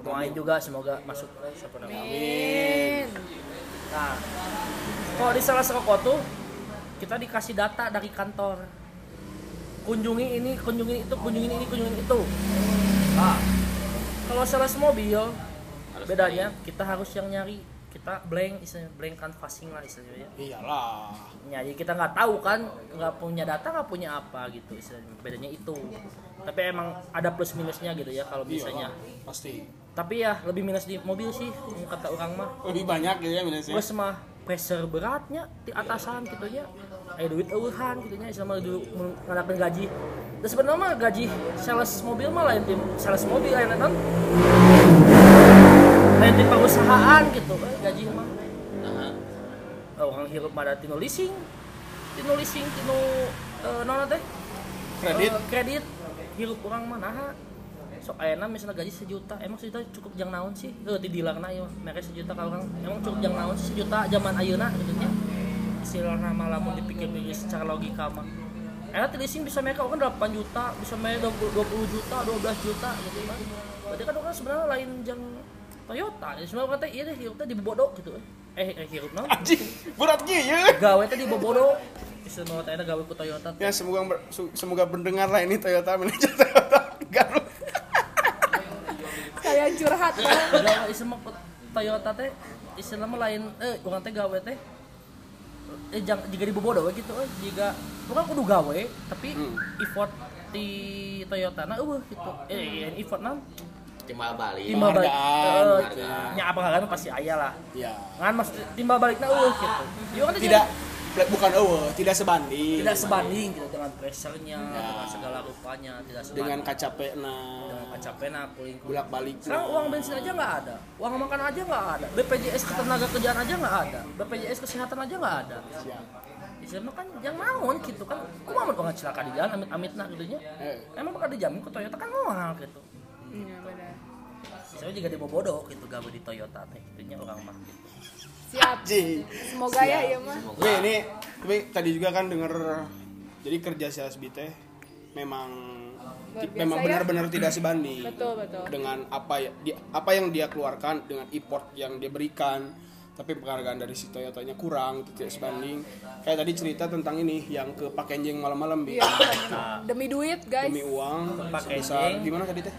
doain juga semoga masuk sampurna. Amin. nah kalau di sales rokok tuh kita dikasih data dari kantor. Kunjungi ini kunjungi itu kunjungi ini kunjungi itu. Nah kalau sales mobil bedanya kita harus yang nyari kita blank istilahnya blank canvassing lah istilahnya ya iyalah Ya, jadi kita nggak tahu kan, nggak punya data, nggak punya apa gitu. istilahnya. Bedanya itu. Tapi emang ada plus minusnya gitu ya kalau misalnya. iyalah pasti Tapi ya lebih minus di mobil sih, kata orang mah. lebih banyak gitu ya minusnya Terus mah pressure beratnya di atasan gitu ya. Eh duit eueuhan gitu nya sama dulu ngadakeun gaji. Terus sebenarnya mah gaji sales mobil mah lain tim sales mobil lain kan. Lain tim perusahaan gitu eh, gaji mah. Nah, orang hirup mah ada tino leasing tino leasing tino uh, nona teh? Kredit. Eh, kredit. Hirup orang mana so ayeuna misalnya gaji sejuta emang sejuta cukup jang naon sih? Eh di dilarna ya mereka sejuta kalau orang. Emang cukup jang naon sih? Sejuta zaman ayeuna gitu nya istilah nama lamun dipikir-pikir secara logika mah. Enak di leasing bisa mereka kan 8 juta bisa mereka 20 juta 12 juta gitu kan berarti kan orang sebenarnya lain jang Toyota ya sebenarnya kata iya deh hirupnya di bobodo gitu. Eh eh hirup naon anjing berat gitu gawe tadi bobodo bisa mau tanya gawe ku Toyota. Ya semoga ber- su- semoga mendengar lah ini Toyota manajer Toyota. Garut kayak curhat gawe isema Toyota teh istilah mah lain eh urang teh gawe teh eh jang jika di bobodo we gitu eh jika bukan kudu gawe tapi effort di Toyota na eueuh gitu. Eh effort na timbal balik. timbal balik. Penghargaan, eh, penghargaan. nya apa kan pasti aya lah. Ya ngan mas timbal balikna eueuh gitu. Ieu kan tidak bukan oh tidak sebanding. Tidak sebanding gitu dengan pressure-nya Ya. dengan segala rupanya tidak sebanding. Dengan kacapena. Dengan kacapena kuling bolak balik sekarang uang bensin aja nggak ada. Uang makan aja nggak ada. BPJS ketenaga kerjaan aja nggak ada. BPJS kesehatan aja nggak ada. Istilahnya kan yang naon gitu kan. Kok mau kalau celaka di jalan amit amit nah gitu nya Eh. emang bakal dijamin ke Toyota kan mahal gitu. Iya misalnya juga di Bobodo gitu gawe di Toyota teh gitu nya orang mah gitu. Si siap. Anjing. semoga ya Siap. iya mah. Tapi ini tapi tadi juga kan denger jadi kerja si Asbi teh memang Luar biasa memang ya. benar-benar tidak sebanding *clears throat* betul betul. dengan apa ya dia, apa yang dia keluarkan dengan import yang dia berikan. Tapi penghargaan dari si Toyotanya kurang itu tidak sebanding. Kayak tadi cerita tentang ini yang ke Pakenjeng malam-malam bi. Iya demi duit guys. Demi uang Pak Kenjeng. gimana tadi teh?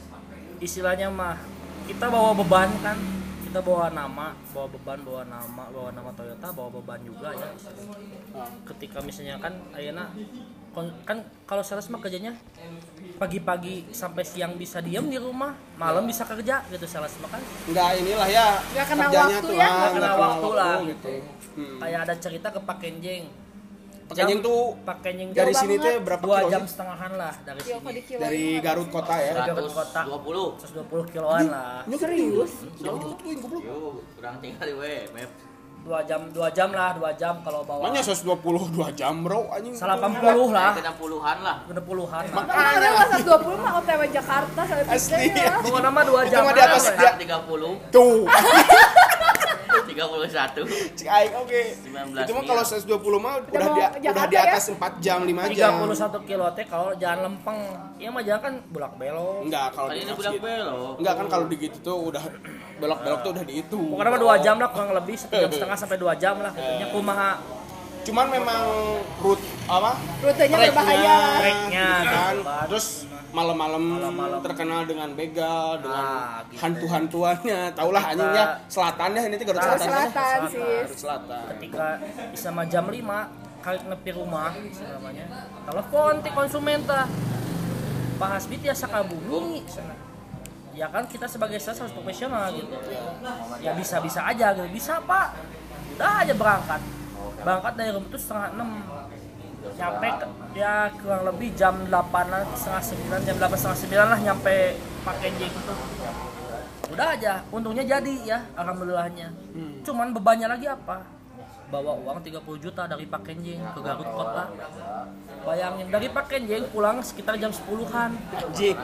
Istilahnya mah kita bawa beban kan kita bawa nama bawa beban bawa nama bawa nama Toyota bawa beban juga ya Ah. ketika misalnya kan Ayana kan kalau sales mah kerjanya pagi-pagi sampai siang bisa diem di rumah malam bisa kerja gitu sales mah kan nggak inilah ya Nggak kena kerjanya waktu tuh ya, nggak kena waktu lah. gitu hmm. kayak ada cerita ke Pak Kenjeng Pakenjeng Jam- tuh dari sini banget. teh berapa dua jam setengahan lah dari sini. dari Garut kota ya? Garut kota. 120 120 kiloan lah. serius? jauh jauh tuh goblok Yo, kurang tinggal we, map. dua jam dua jam lah dua jam kalau bawa. Makanya 122 jam bro anjing. salah 80 lah. Kena puluhan lah. bener puluhan lah. Makanya. Lah 120 mah OTW Jakarta sampai Asli, ya. bawa nama dua jam di atas. Sekarang 30, Tuh. *laughs* 31. Cik aing oke. 19 Itu mah mil. kalau 120 mah udah mau di udah Jakarta di ya? atas 4 jam 5 jam. 31 kilo teh kalau jalan lempeng ya mah jalan kan bulak belok Enggak kalau Tadi di gitu. belok. Enggak kan kalau di gitu tuh udah *clears throat* belok-belok tuh udah dihitung. pokoknya mah dua jam lah kurang lebih jam setengah sampai dua jam lah katanya kumaha Cuman memang root apa? Rutenya berbahaya. Treknya, kan. gitu. Terus malam-malam terkenal dengan begal, dengan Ah, gitu. hantu-hantuannya. Taulah Kita- anjingnya selatan deh ini tuh Garut selatan. Selatan Selatan. sih. Garut selatan. ketika sama jam 5 kali nepi rumah namanya telepon ti konsumen tah Pak Hasbi tiasa kabumi sana. ya kan kita sebagai sales harus profesional gitu ya bisa bisa aja gitu bisa pak udah aja berangkat berangkat dari rumah itu setengah enam nyampe ke- ya kurang lebih jam 8 lah setengah sembilan jam 8 setengah sembilan lah nyampe pakai jeng itu. Udah aja untungnya jadi ya alhamdulillahnya. Cuman bebannya lagi apa bawa uang 30 juta dari Pak Kenjeng ke Garut kota bayangin dari Pak Kenjeng pulang sekitar jam 10-an Jik.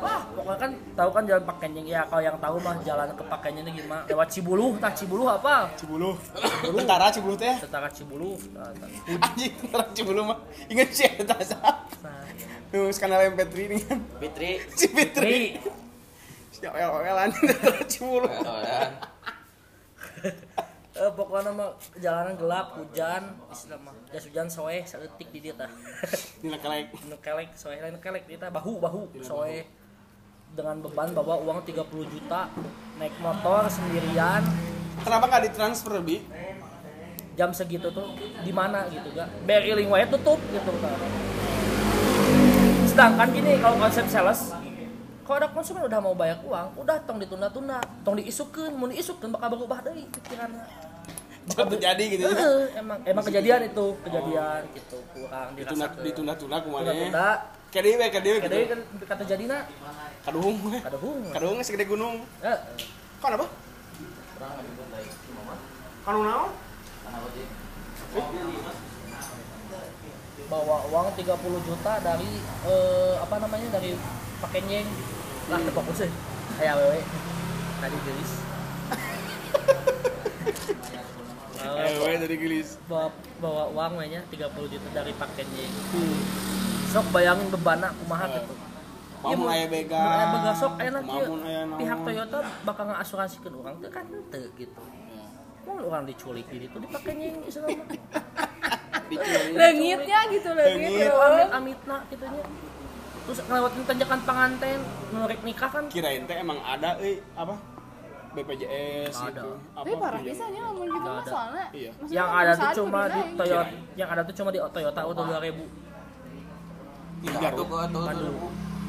wah pokoknya kan tahu kan jalan Pak Kenjeng ya kalau yang tahu mah jalan ke Pak Kenjeng ini gimana lewat Cibuluh tah Cibuluh apa Cibuluh. Tentara Cibuluh teh. tentara Cibuluh nah, nah. Anjing tentara Cibuluh mah. Ingat sih eta sah. Nah, Tuh skandal MP3 ini kan. Fitri. Si Fitri. Tri, Si OL-OLan tentara Cibuluh. *laughs* eh, pokoknya mah jalanan gelap hujan istilah mah. Jas hujan soe saeutik di dia tah. *laughs* Dina kelek. nu kelek soe lain kelek dia tah. Bahu bahu soe. dengan beban bawa uang 30 juta naik motor sendirian. Kenapa nggak ditransfer bi? jam segitu tuh di mana gitu gak BRI link wae tutup gitu kan sedangkan gini kalau konsep sales kalau ada konsumen udah mau bayar uang udah tong ditunda-tunda tong diisukeun mun diisukeun bakal berubah deui pikiranna Jangan terjadi gitu ya. Heeh, emang emang kejadian itu kejadian gitu kurang Ditunda dirasakeun ditunda-tunda kumaha. tunda-tunda Kadewe we kadewe kada gitu. kan kata jadina Kaduhung we. kada hung Kaduhung segede gunung. Eh, Kan apa? Kanu naon? bawa uang 30 juta dari eh, apa namanya dari pakenyeng lah fokus sih kayak wewe tadi gelis bawa, Eh, we dari gelis. bawa, bawa uang we nya 30 juta dari pakenyeng Hmm. sok bayangin bebana kumaha Eh. gitu Mamun mun- aya bega. mun aya bega sok enak aya naon. pihak Toyota bakal ngasuransikan orang teh kan teu gitu mau orang diculik di itu dipakenyeng di sana *laughs* mah. Diculik. Lengitnya gitu lengit. Amit amitna gitunya terus ngelewatin tanjakan pengantin nurik nikah kan Kirain teh emang ada euy apa? BPJS Ada. gitu. Apa? Tapi parah iya. pisahnya ngomong gitu mah soalnya. Iya. maksudnya yang ada tuh cuma di. Toyota yang ada tuh cuma di Toyota Auto 2000 Di Garut. Bandung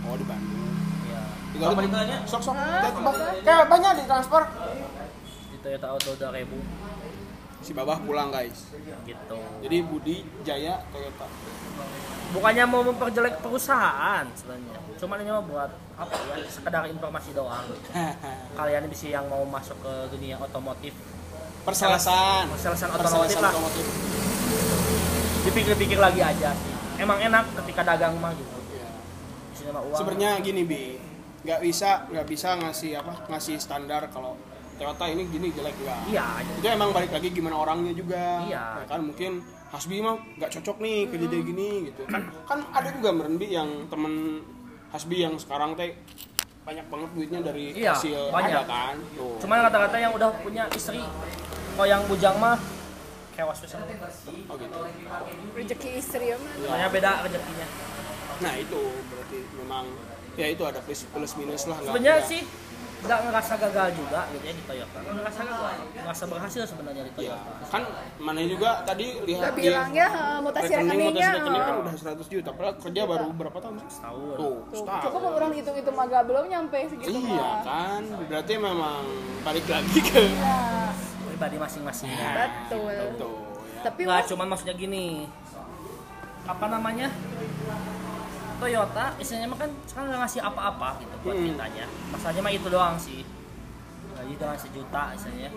Oh, di Bandung. ya Di Garut. Apa ditanya? Sok sok. Kayak banyak di transfer. di Toyota Auto 2000 Si Babah pulang, guys. gitu Jadi Budi Jaya Toyota. Bukannya mau memperjelek perusahaan sebenarnya. Cuma ini mah buat apa ya? Sekedar informasi doang. *laughs* Kalian bisa yang mau masuk ke dunia otomotif. Persalasan. Persalasan otomotif lah. otomotif. dipikir-pikir lagi aja sih. Emang enak ketika dagang mah gitu. Iya. Sebenarnya gini bi, nggak bisa nggak bisa ngasih apa ngasih standar kalau Toyota ini gini jelek enggak iya. Itu emang balik lagi gimana orangnya juga. Iya. Ya kan mungkin Hasbi mah nggak cocok nih kerja kayak gini gitu. Kan kan ada juga merenbi yang temen Hasbi yang sekarang teh banyak banget duitnya dari Iya, hasil banyak. ada kan? Tuh. Cuman kata-kata yang udah punya istri kalau yang bujang mah kewas bisa oh gitu. rezeki istri ya mah. soalnya beda rezekinya. Nah itu berarti memang ya itu ada plus plus minus lah sebenarnya sih nggak ngerasa gagal juga gitu ya di Toyota nggak ngerasa gagal ngerasa berhasil sebenarnya di Iya, Toyota kan mana juga tadi lihat Udah bilang ya eh, mutasi rekening rekeningnya. mutasi rekening kan eh. udah 100 juta padahal kerja baru berapa tahun sih? setahun Tuh, Tuh, setahun. coba kalau orang hitung-hitung mah gak belum nyampe segitu Iya mah. kan, berarti memang balik lagi ke Iya, pribadi masing-masingnya betul. Tuh, ya. Tapi nggak Mas, cuma maksudnya gini apa namanya Toyota istilahnya mah kan sekarang nggak ngasih apa-apa gitu buat Hmm. kitanya. Masalahnya mah itu doang sih. Gaji dengan sejuta istilahnya.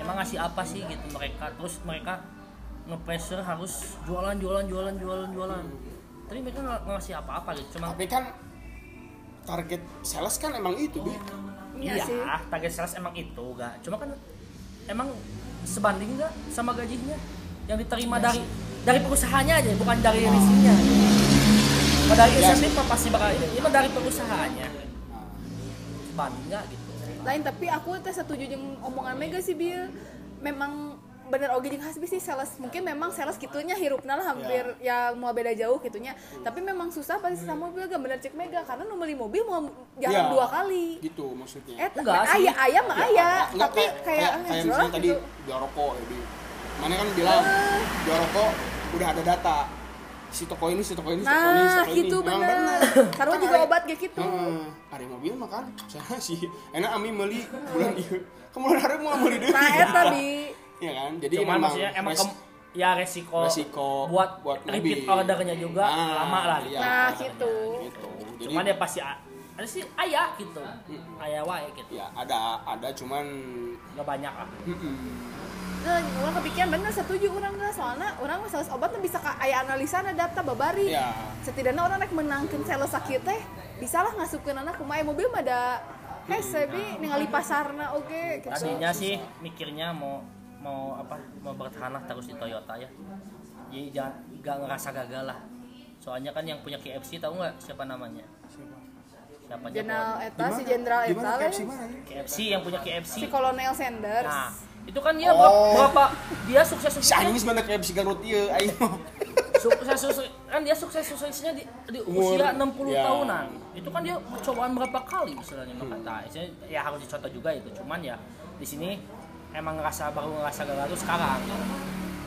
Emang ngasih apa sih gitu mereka? Terus mereka nge-pressure harus jualan jualan jualan jualan jualan. Tapi mereka nggak ngasih apa-apa gitu cuma Tapi kan target sales kan emang itu, Bi. Iya iya sih. target sales emang itu gak cuma kan emang sebanding nggak sama gajinya? Yang diterima Iya dari dari perusahaannya aja bukan dari leasingnya kalau dari Iya insentif mah pasti bakal ini? Ini dari perusahaannya. Nggak gitu. Lain tapi aku teh setuju jeung omongan Mega sih Bil. Memang bener oge jeung Hasbi sih sales. Mungkin memang sales gitunya hirupna lah hampir ya mau beda jauh gitunya tapi memang susah pasti sama mobil gak bener cek Mega. Karena nu beli mobil mau jalan Iya, dua kali. Gitu maksudnya. eh Enggak sih. ayah ayah mah Ya, ayah. tapi kayak, kayak kayak, misalnya tadi gitu. jual rokok ya. Mana kan bilang jual rokok udah ada data si toko ini si toko ini si toko ini si nah toko ini. gitu Memang bener. sarua Kan juga ada- obat kayak gitu. Heeh. ada mobil mah kan *laughs* saya sih. Enak ami beli bulan ieu kemudian hari mau beli deui nah eta bi Iya kan? Jadi cuman memang maksudnya emang res- ya resiko, resiko buat, buat repeat mobil. ordernya juga Ah, lama lah. gitu. iya. nah gitu. gitu. Jadi cuman ya pasti ada sih ayah gitu. Ayah wae gitu. Ya ada ada cuman nggak banyak lah. Mm-mm. Nah, orang kepikiran bener setuju orang nggak soalnya orang sales obat tuh bisa ka aya analisa na data babari. Ya setidaknya orang rek menangkan sales sakit teh bisa lah ngasupkeun anak kumaha mobil mah ada hese bi ningali pasarna oge gitu. Tadinya sih mikirnya mau mau apa mau bertahan lah terus di Toyota ya. Jadi jangan nggak ngerasa gagal lah. Soalnya kan yang punya KFC tahu nggak siapa namanya? Siapa? Aja Jenderal eta si jenderal eta le, KFC mana? ya. KFC yang punya KFC si Kolonel Sanders. Nah itu kan dia Oh. berapa, berapa dia sukses si suksesnya anjing sebenarnya kayak si Garut aing mah sukses sukses kan dia sukses suksesnya di, di usia 60 ya. tahunan. Itu kan dia percobaan berapa kali maka nah, istilahnya ya harus dicontoh juga itu. Cuman ya di sini emang ngerasa baru ngerasa gagal tuh sekarang.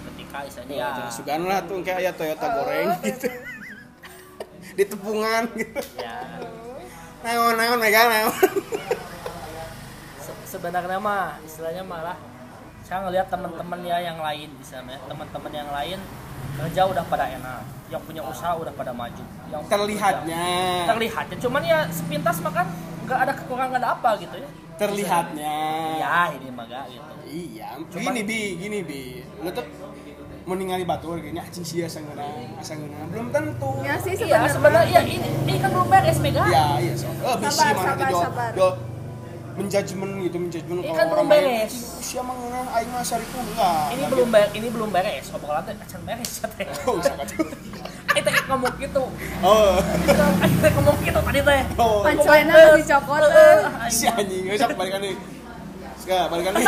Ketika istilahnya ya ya. sugan lah tuh kayak ya Toyota goreng gitu. Di tepungan gitu. Ya. Naon naon megang naon. Sebenarnya mah istilahnya malah saya ngelihat teman-teman ya yang lain misalnya teman-teman yang lain kerja udah pada enak yang punya usaha udah pada maju yang terlihatnya. terlihatnya cuman ya sepintas makan nggak ada kekurangan nggak ada apa gitu ya. Terlihatnya. Ya ini mah gak gitu. Iya Cuman- gini bi gini bi. Lu tuh mau ningali batur gini anjing sia asa ngeunang asa ngeunang belum tentu. Ya sih iya sebenarnya. sebenarnya ya ini ini kan belum beres Mega ya iya so. Oh, bisi Sabar, mana sabar, gitu sabar. Menjudgment gitu menjudgment Ini kalau kan belum beres. usia mah ngeunang aing mah sariku enggak ini Enggak belum gitu. beres ini belum beres. Obrolan teh acan beres teh *laughs* oh sangat. *laughs* Kita ngomong gitu. Oh. Kita ngomong gitu tadi teh. Oh. Punchline nya dicokot eh. si anjing sok balikan nih. Ska, balikan nih.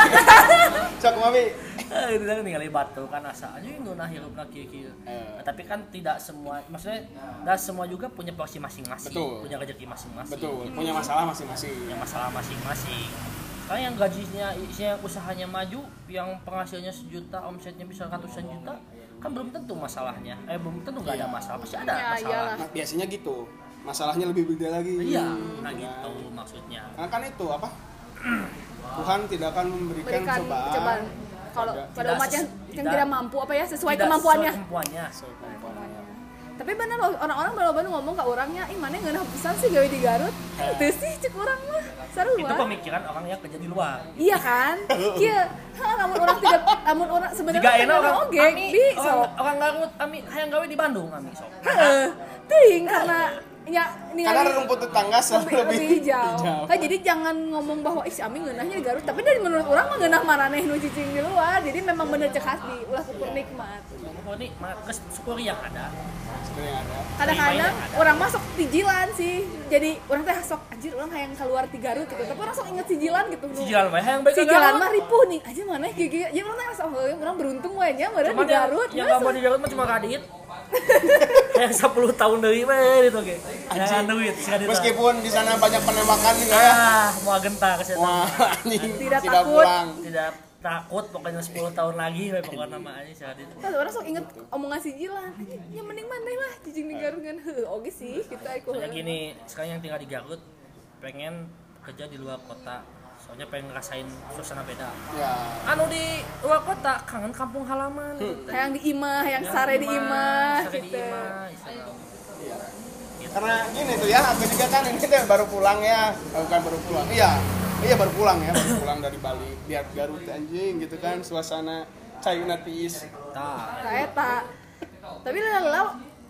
*laughs* Sok mami Eh, itu kan ningali batu kan asa aja itu nah hirupna kieu kieu. Eh. Nah, tapi kan tidak semua maksudnya tidak semua juga punya porsi masing-masing, Betul. punya rezeki masing-masing. betul punya masalah masing-masing Punya masalah masing-masing. Karena yang gajinya isinya usahanya maju, yang penghasilnya sejuta, omsetnya bisa ratusan juta, kan belum tentu masalahnya. Eh belum tentu nggak ada masalah, pasti ada Ya, masalah. iyalah. Nah, biasanya gitu masalahnya lebih beda lagi Iya, nah Iya. gitu maksudnya. Karena kan itu apa *clears throat* Tuhan tidak akan memberikan berikan cobaan, cobaan kalau pada- Tidak umat yang, yang tidak- tidak mampu apa ya? Sesuai Tidak kemampuannya. sesuai kemampuannya. tapi bener loh orang-orang baru-baru ngomong ke orangnya ih mana ngeunah pisan sih gawe di Garut? Itu sih cek orang mah. Itu sarua pemikiran orang yang kerja di luar. iya kan? *laughs* Iya. Namun orang tidak namun orang sebenarnya Jika enak orang oge Ami, di orang, orang Garut, Ami hayang gawe di Bandung, Ami sok. heeh. Teuing karena ya Karena rumput tetangga selalu lebih, lebih, lebih hijau. Nah, jadi jangan ngomong bahwa ih si Ami ngeunahnya di Garut, tapi dari menurut orang mah ngeunah maraneh nu cicing di luar. Jadi memang bener cek hasbi, ulah syukur nikmat. Oh, ini mah geus syukuri yang ada. Sebenarnya ada. Kadang-kadang orang masuk tijilan sih. Jadi orang teh sok anjir orang hayang keluar di Garut gitu. Tapi orang sok inget sijilan gitu. Si jalan mah yang baik Si jalan mah ripuh nih aja mana gigi. Jadi orang teh ngerasa, oh orang beruntung we nya meureun di Garut. yang nggak mau di Garut mah cuma kadit. *laughs* yang 10 tahun dari mah itu ge. Jangan duit. Meskipun di sana banyak penembakan nih ya. ah mau agenta ke situ. Wah, anjing Tidak tidak takut. pulang. Tidak takut pokoknya 10 tahun lagi we pokoknya nama aja si. Kan orang sok inget omongan si Jilan. Ya mending maneh lah cicing di Garut kan. Heuh, oge sih kita iku. Soalnya gini, sekarang yang tinggal di Garut pengen kerja di luar kota. Soalnya pengen ngerasain suasana beda. Ya. Anu di luar kota kangen kampung halaman. gitu. Hayang di imah, hayang sare di imah Sare di gitu. imah. Iya. Karena gini tuh ya, aku juga kan ini tuh baru pulang ya, Eh, bukan baru pulang. Iya, iya baru pulang ya, baru pulang dari Bali. Lihat Garut anjing gitu kan, suasana Cayuna tiis. Tah, Nah, eta. Tapi lalu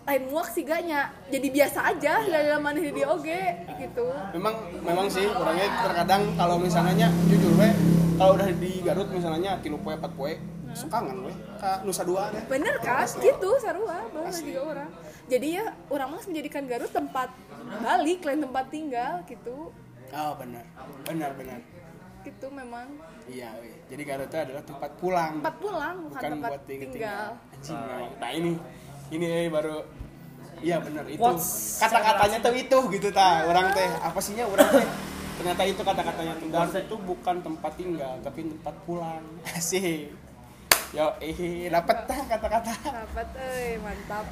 lain muak sih gaknya. Jadi biasa aja dalam maneh di oge gitu. Memang memang sih orangnya terkadang kalau misalnya jujur we, kalau udah di Garut misalnya tilu poe empat poe, suka kangen we. Ka Nusa Dua deh. Bener kan? Gitu sarua, bahwa juga orang. Jadi ya orang mah menjadikan Garut tempat balik, lain tempat tinggal gitu. Oh benar, benar benar. Gitu memang Iya, we. jadi Garut itu adalah tempat pulang, tempat pulang bukan, bukan tempat buat tinggal. tinggal. Anjing memang. Nah ini, ini eh, baru Iya benar itu kata-katanya tuh itu gitu ta orang teh apa sihnya orang teh ternyata itu kata-katanya tuh Garut itu bukan tempat tinggal tapi tempat pulang *laughs* asik yo eh dapat tah kata-kata Dapat euy, mantap.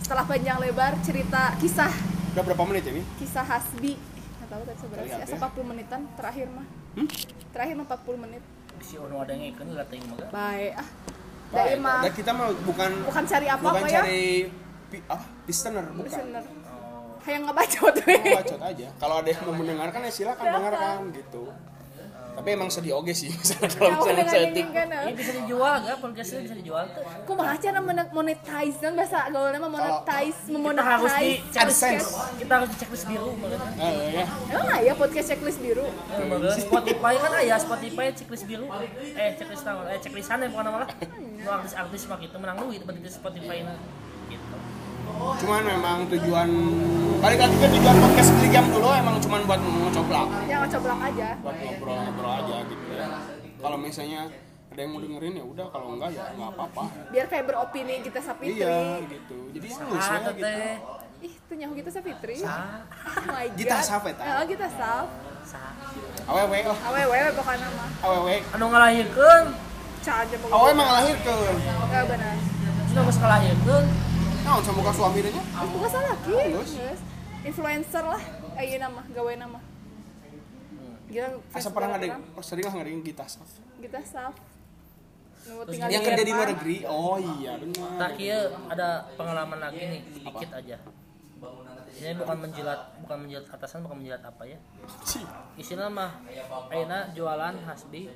Setelah panjang lebar cerita kisah. Udah berapa menit ini kisah Hasbi. Nggak tahu tadi seberapa sih ya. asa 40 menitan terakhir mah. Hmm? terakhir mah 40 menit. Si ono ada yang ikan nggak teuing mah. baik ah. Dari mah dan kita mah bukan bukan cari apa bukan apa ya? cari pi- apa listener bukan. Listener. Oh, hayang ngebacot we Mau bacot aja. Kalau ada yang mau mendengarkan ya silakan Silakan. dengarkan gitu tapi emang sedih oge sih *laughs* misalnya kalau misalnya setting ini kan Ini bisa dijual gak? Podcastnya bisa dijual tuh. kumaha cara men- monetize kan bahasa gaulnya mah monetize Kita harus di memonetize checklist. AdSense. Kita harus di checklist biru. Eh, ya emang nggak ya podcast checklist biru Eh, Spotify kan aya Spotify checklist biru. Eh checklist tahu eh checklistan ya bukan malah. Nu artis-artis mah gitu menang duit berarti di Spotify. Cuman memang tujuan balik lagi ke tujuan podcast beli jam dulu emang cuman buat ngocoblak yang coblak aja. Buat ngobrol-ngobrol aja gitu ya. Kalau misalnya ada yang mau dengerin ya udah kalau enggak ya nggak apa-apa. Biar kayak beropini kita sapitri. Iya gitu. Jadi halus Ah, ya gitu. Ih tuh nyahu kita sapitri. Sa, oh my god. Kita saf eta. oh kita saf. Sa. awewe oh. Awewe pokoknya mah awewe. Anu ngalahirkeun, Ca aja awewe emang lahir ke Gak benar. Sudah geus ngalahirkeun. Naon sama muka suami nya Bukan salah ki Halus. Geus. Influencer lah. Ayo nama, gawe nama. Gila asa pernah ada sering lah ngering kita saf? Kita saf. Yang di kerja di luar negeri? Oh iya benar. Tak kieu ada pengalaman lagi nih, sedikit aja. Ini bukan menjilat, bukan menjilat atasan, bukan menjilat apa ya. Istilah mah ayeuna jualan hasbi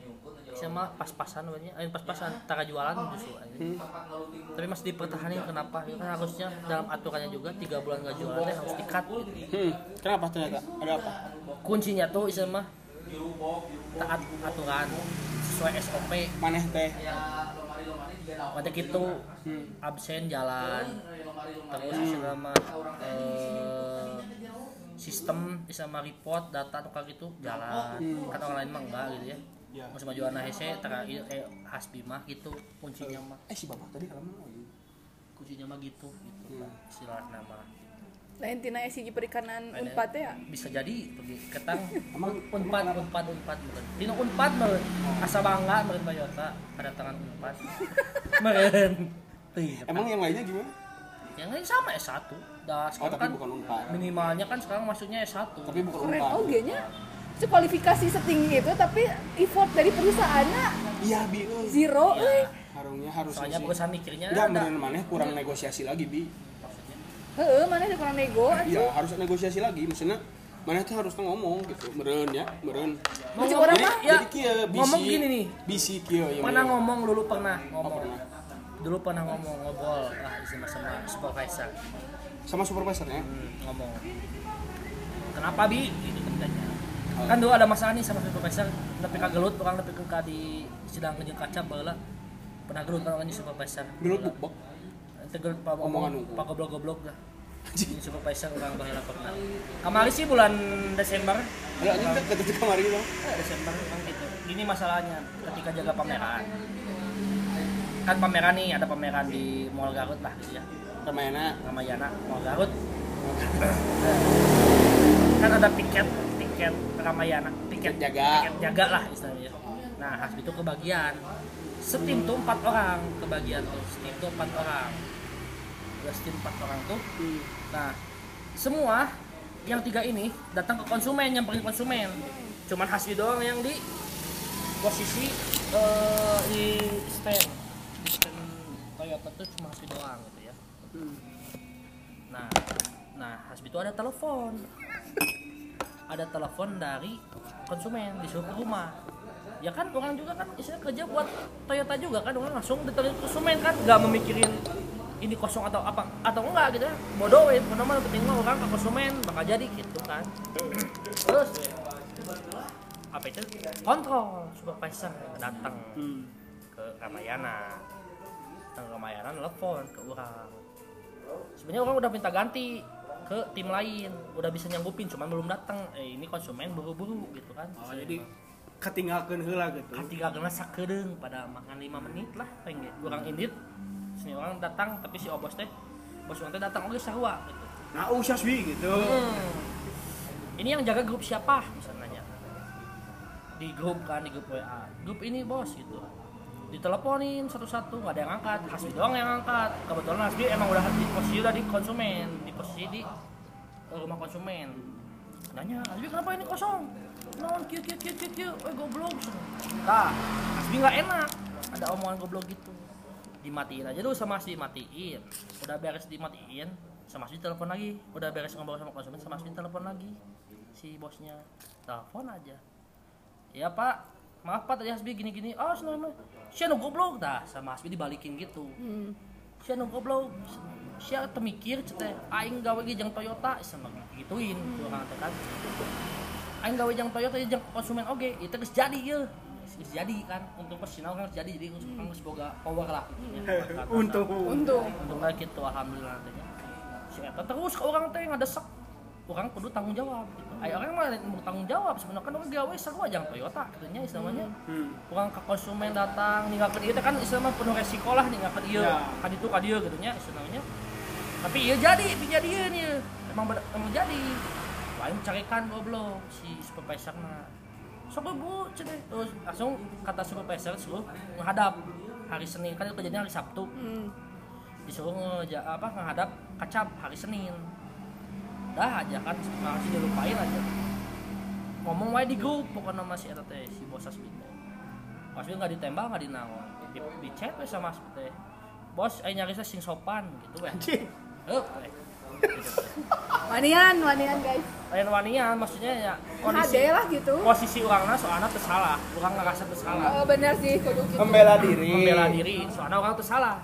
mah pas-pasan nya, ayeuna pas-pasan tara jualan justru anjing. Tapi masih dipertahankan kenapa? Ya kan harusnya dalam aturannya juga tiga bulan nggak jualan teh harus di-cut gitu. hmm. Kenapa ternyata? Ada apa? Kuncinya tuh istilah mah taat aturan sesuai SOP. maneh teh. Macam gitu. Absen jalan. Terus mah eh, sistem sama report data atau kayak gitu jalan. Kan orang lain mah enggak gitu ya Ya. Masih maju anak hese terakhir kayak hasbi mah gitu kuncinya mah. Eh si bapak tadi kalau mau kuncinya mah gitu gitu istilah nama Lain tina SIG perikanan unpad ya? bisa jadi pergi ketang *laughs* emang unpad unpad unpad meureun. Dina unpad meureun. Asa bangga meureun Toyota ada tangan unpad. *laughs* Meureun. Teuing, emang yang lainnya gimana? Yang lain sama S1 dah oh sekarang tapi kan bukan unpad. minimalnya kan sekarang masuknya S1 tapi bukan Keren unpad. oge nya kualifikasi setinggi itu tapi effort dari perusahaannya iya bi. zero euy. harusnya harusnya soalnya sih. perusahaan mikirnya ada beneran maneh kurang negosiasi lagi bi. Heeh, mana ada kurang nego iya harus negosiasi lagi. Maksudnya mana tuh harus ngomong gitu. Meren ya meren Mau orang mah ya, jadi kia bisi ngomong gini nih. bisi kia ya pernah ngomong dulu pernah ngomong. pernah. dulu pernah ngomong ngobrol. Ah isi sama supervisor. Sama supervisornya Hmm, ngomong. Kenapa bi? gitu kan dulu ada masalah nih sama supervisor tapi kagelut orang tapi ke di sidang jeung kaca baheula pernah gelut kan di supervisor. Gelut bukbek Itu gelut pak Omongan pak goblok-goblok lah. Ini supervisor orang baheula pernah kemarin sih bulan Desember. Ada anjing kan kata kamari gitu Eh, Desember kan gitu. Gini masalahnya ketika jaga pameran. Kan pameran nih ada pameran di Mall Garut lah gitu ya. Ramayana. Ramayana Mall Garut. kan ada tiket tiket Ramayana, tiket jaga. tiket jaga lah istilahnya. Nah, Hasbi itu kebagian. Setim tuh empat orang kebagian. Oh, setim tuh empat orang. Dua setim empat orang tuh. Nah, semua yang tiga ini datang ke konsumen, nyamperin konsumen. Cuman Hasbi doang yang di posisi eh, di stand. Di stand Toyota tuh cuma Hasbi doang gitu ya. Nah, nah Hasbi itu ada telepon. Ada telepon dari konsumen disuruh ke rumah. Ya kan orang juga kan istilah kerja buat Toyota juga kan orang langsung ditelepon konsumen kan nggak memikirin ini kosong atau apa atau enggak gitu ya. Bodohin karena mah penting mah orang ke konsumen bakal jadi gitu kan. Terus apa itu? Kontrol supervisor datang ke Ramayana. Datang ke Ramayana nelfon ke orang. Sebenarnya orang udah minta ganti ke tim lain. Udah bisa nyanggupin cuman belum datang eh ini konsumen buru-buru gitu kan. Oh, jadi ketinggalkan heula gitu. Ketika kena sakedeng pada makan 5 menit lah pengen orang indit sini orang datang tapi si obos teh bos teh datang oke sarua gitu. Nah usah sih gitu. Hmm. Ini yang jaga grup siapa? Misalnya di grup kan di grup WA. Grup ini bos gitu. Diteleponin satu-satu nggak ada yang angkat. Hasbi doang yang angkat. Kebetulan Hasbi emang udah di posisi udah di konsumen, di posisi di eh, rumah konsumen. Nanya, Hasbi kenapa ini kosong? Non, kieu kieu kieu kieu kieu, eh goblok. Nah, Hasbi nggak enak. Ada omongan goblok gitu. Dimatiin aja dulu sama Hasbi matiin. Udah beres dimatiin, sama Hasbi telepon lagi. Udah beres ngobrol sama konsumen, sama Hasbi telepon lagi. Si bosnya telepon aja. Ya Pak, maaf Pak tadi Hasbi gini-gini. Oh, senama. Sia nu goblok dah sama Hasbi dibalikin gitu. Sia nu goblok. Sia temikir cete aing gawe ge jeung Toyota sama gituin orang teh kan. Aing gawe jeung Toyota jeung konsumen oge, itu geus jadi ye. Geus jadi kan untuk persinau kan geus jadi jadi kan geus boga power lah nya. *laughs* untung untung untungnya gitu alhamdulillah tanya si eta terus ke orang teh ngadesek orang kudu tanggung jawab Ayo orang mah mau tanggung jawab. Sebenarnya kan orang gawe sarua jangan Toyota katanya istilahnya. Hmm. orang ke konsumen datang ninggalkeun ieu teh kan istilahnya penuh resiko lah ninggalkeun ieu Ya. kan itu ka dieu gitu nya istilahnya. Tapi ieu jadi dijadieun ieu emang ber- emang jadi. Lain carikan goblok si supervisor mah. Sok bu cenah terus langsung kata supervisor suruh menghadap. Hari Senin kan itu kejadian hari Sabtu. Hmm. disuruh ngeja apa menghadap kacap hari Senin dah aja kan masih dilupain aja. Ngomong wae di grup pokoknya masih eta teh si bos teh. Asbi nggak ditembak nggak dinaon. Di, di chat we sama teh. Bos ayo nyari sing sopan gitu weh. Heuh. Gitu, teh. wanian wanian guys. Lain wanian maksudnya ya HD kondisi lah gitu. posisi orangnya soalnya tersalah orang ngerasa tersalah oh, bener sih kudu gitu. Membela diri. Membela diri soalnya orang tuh salah.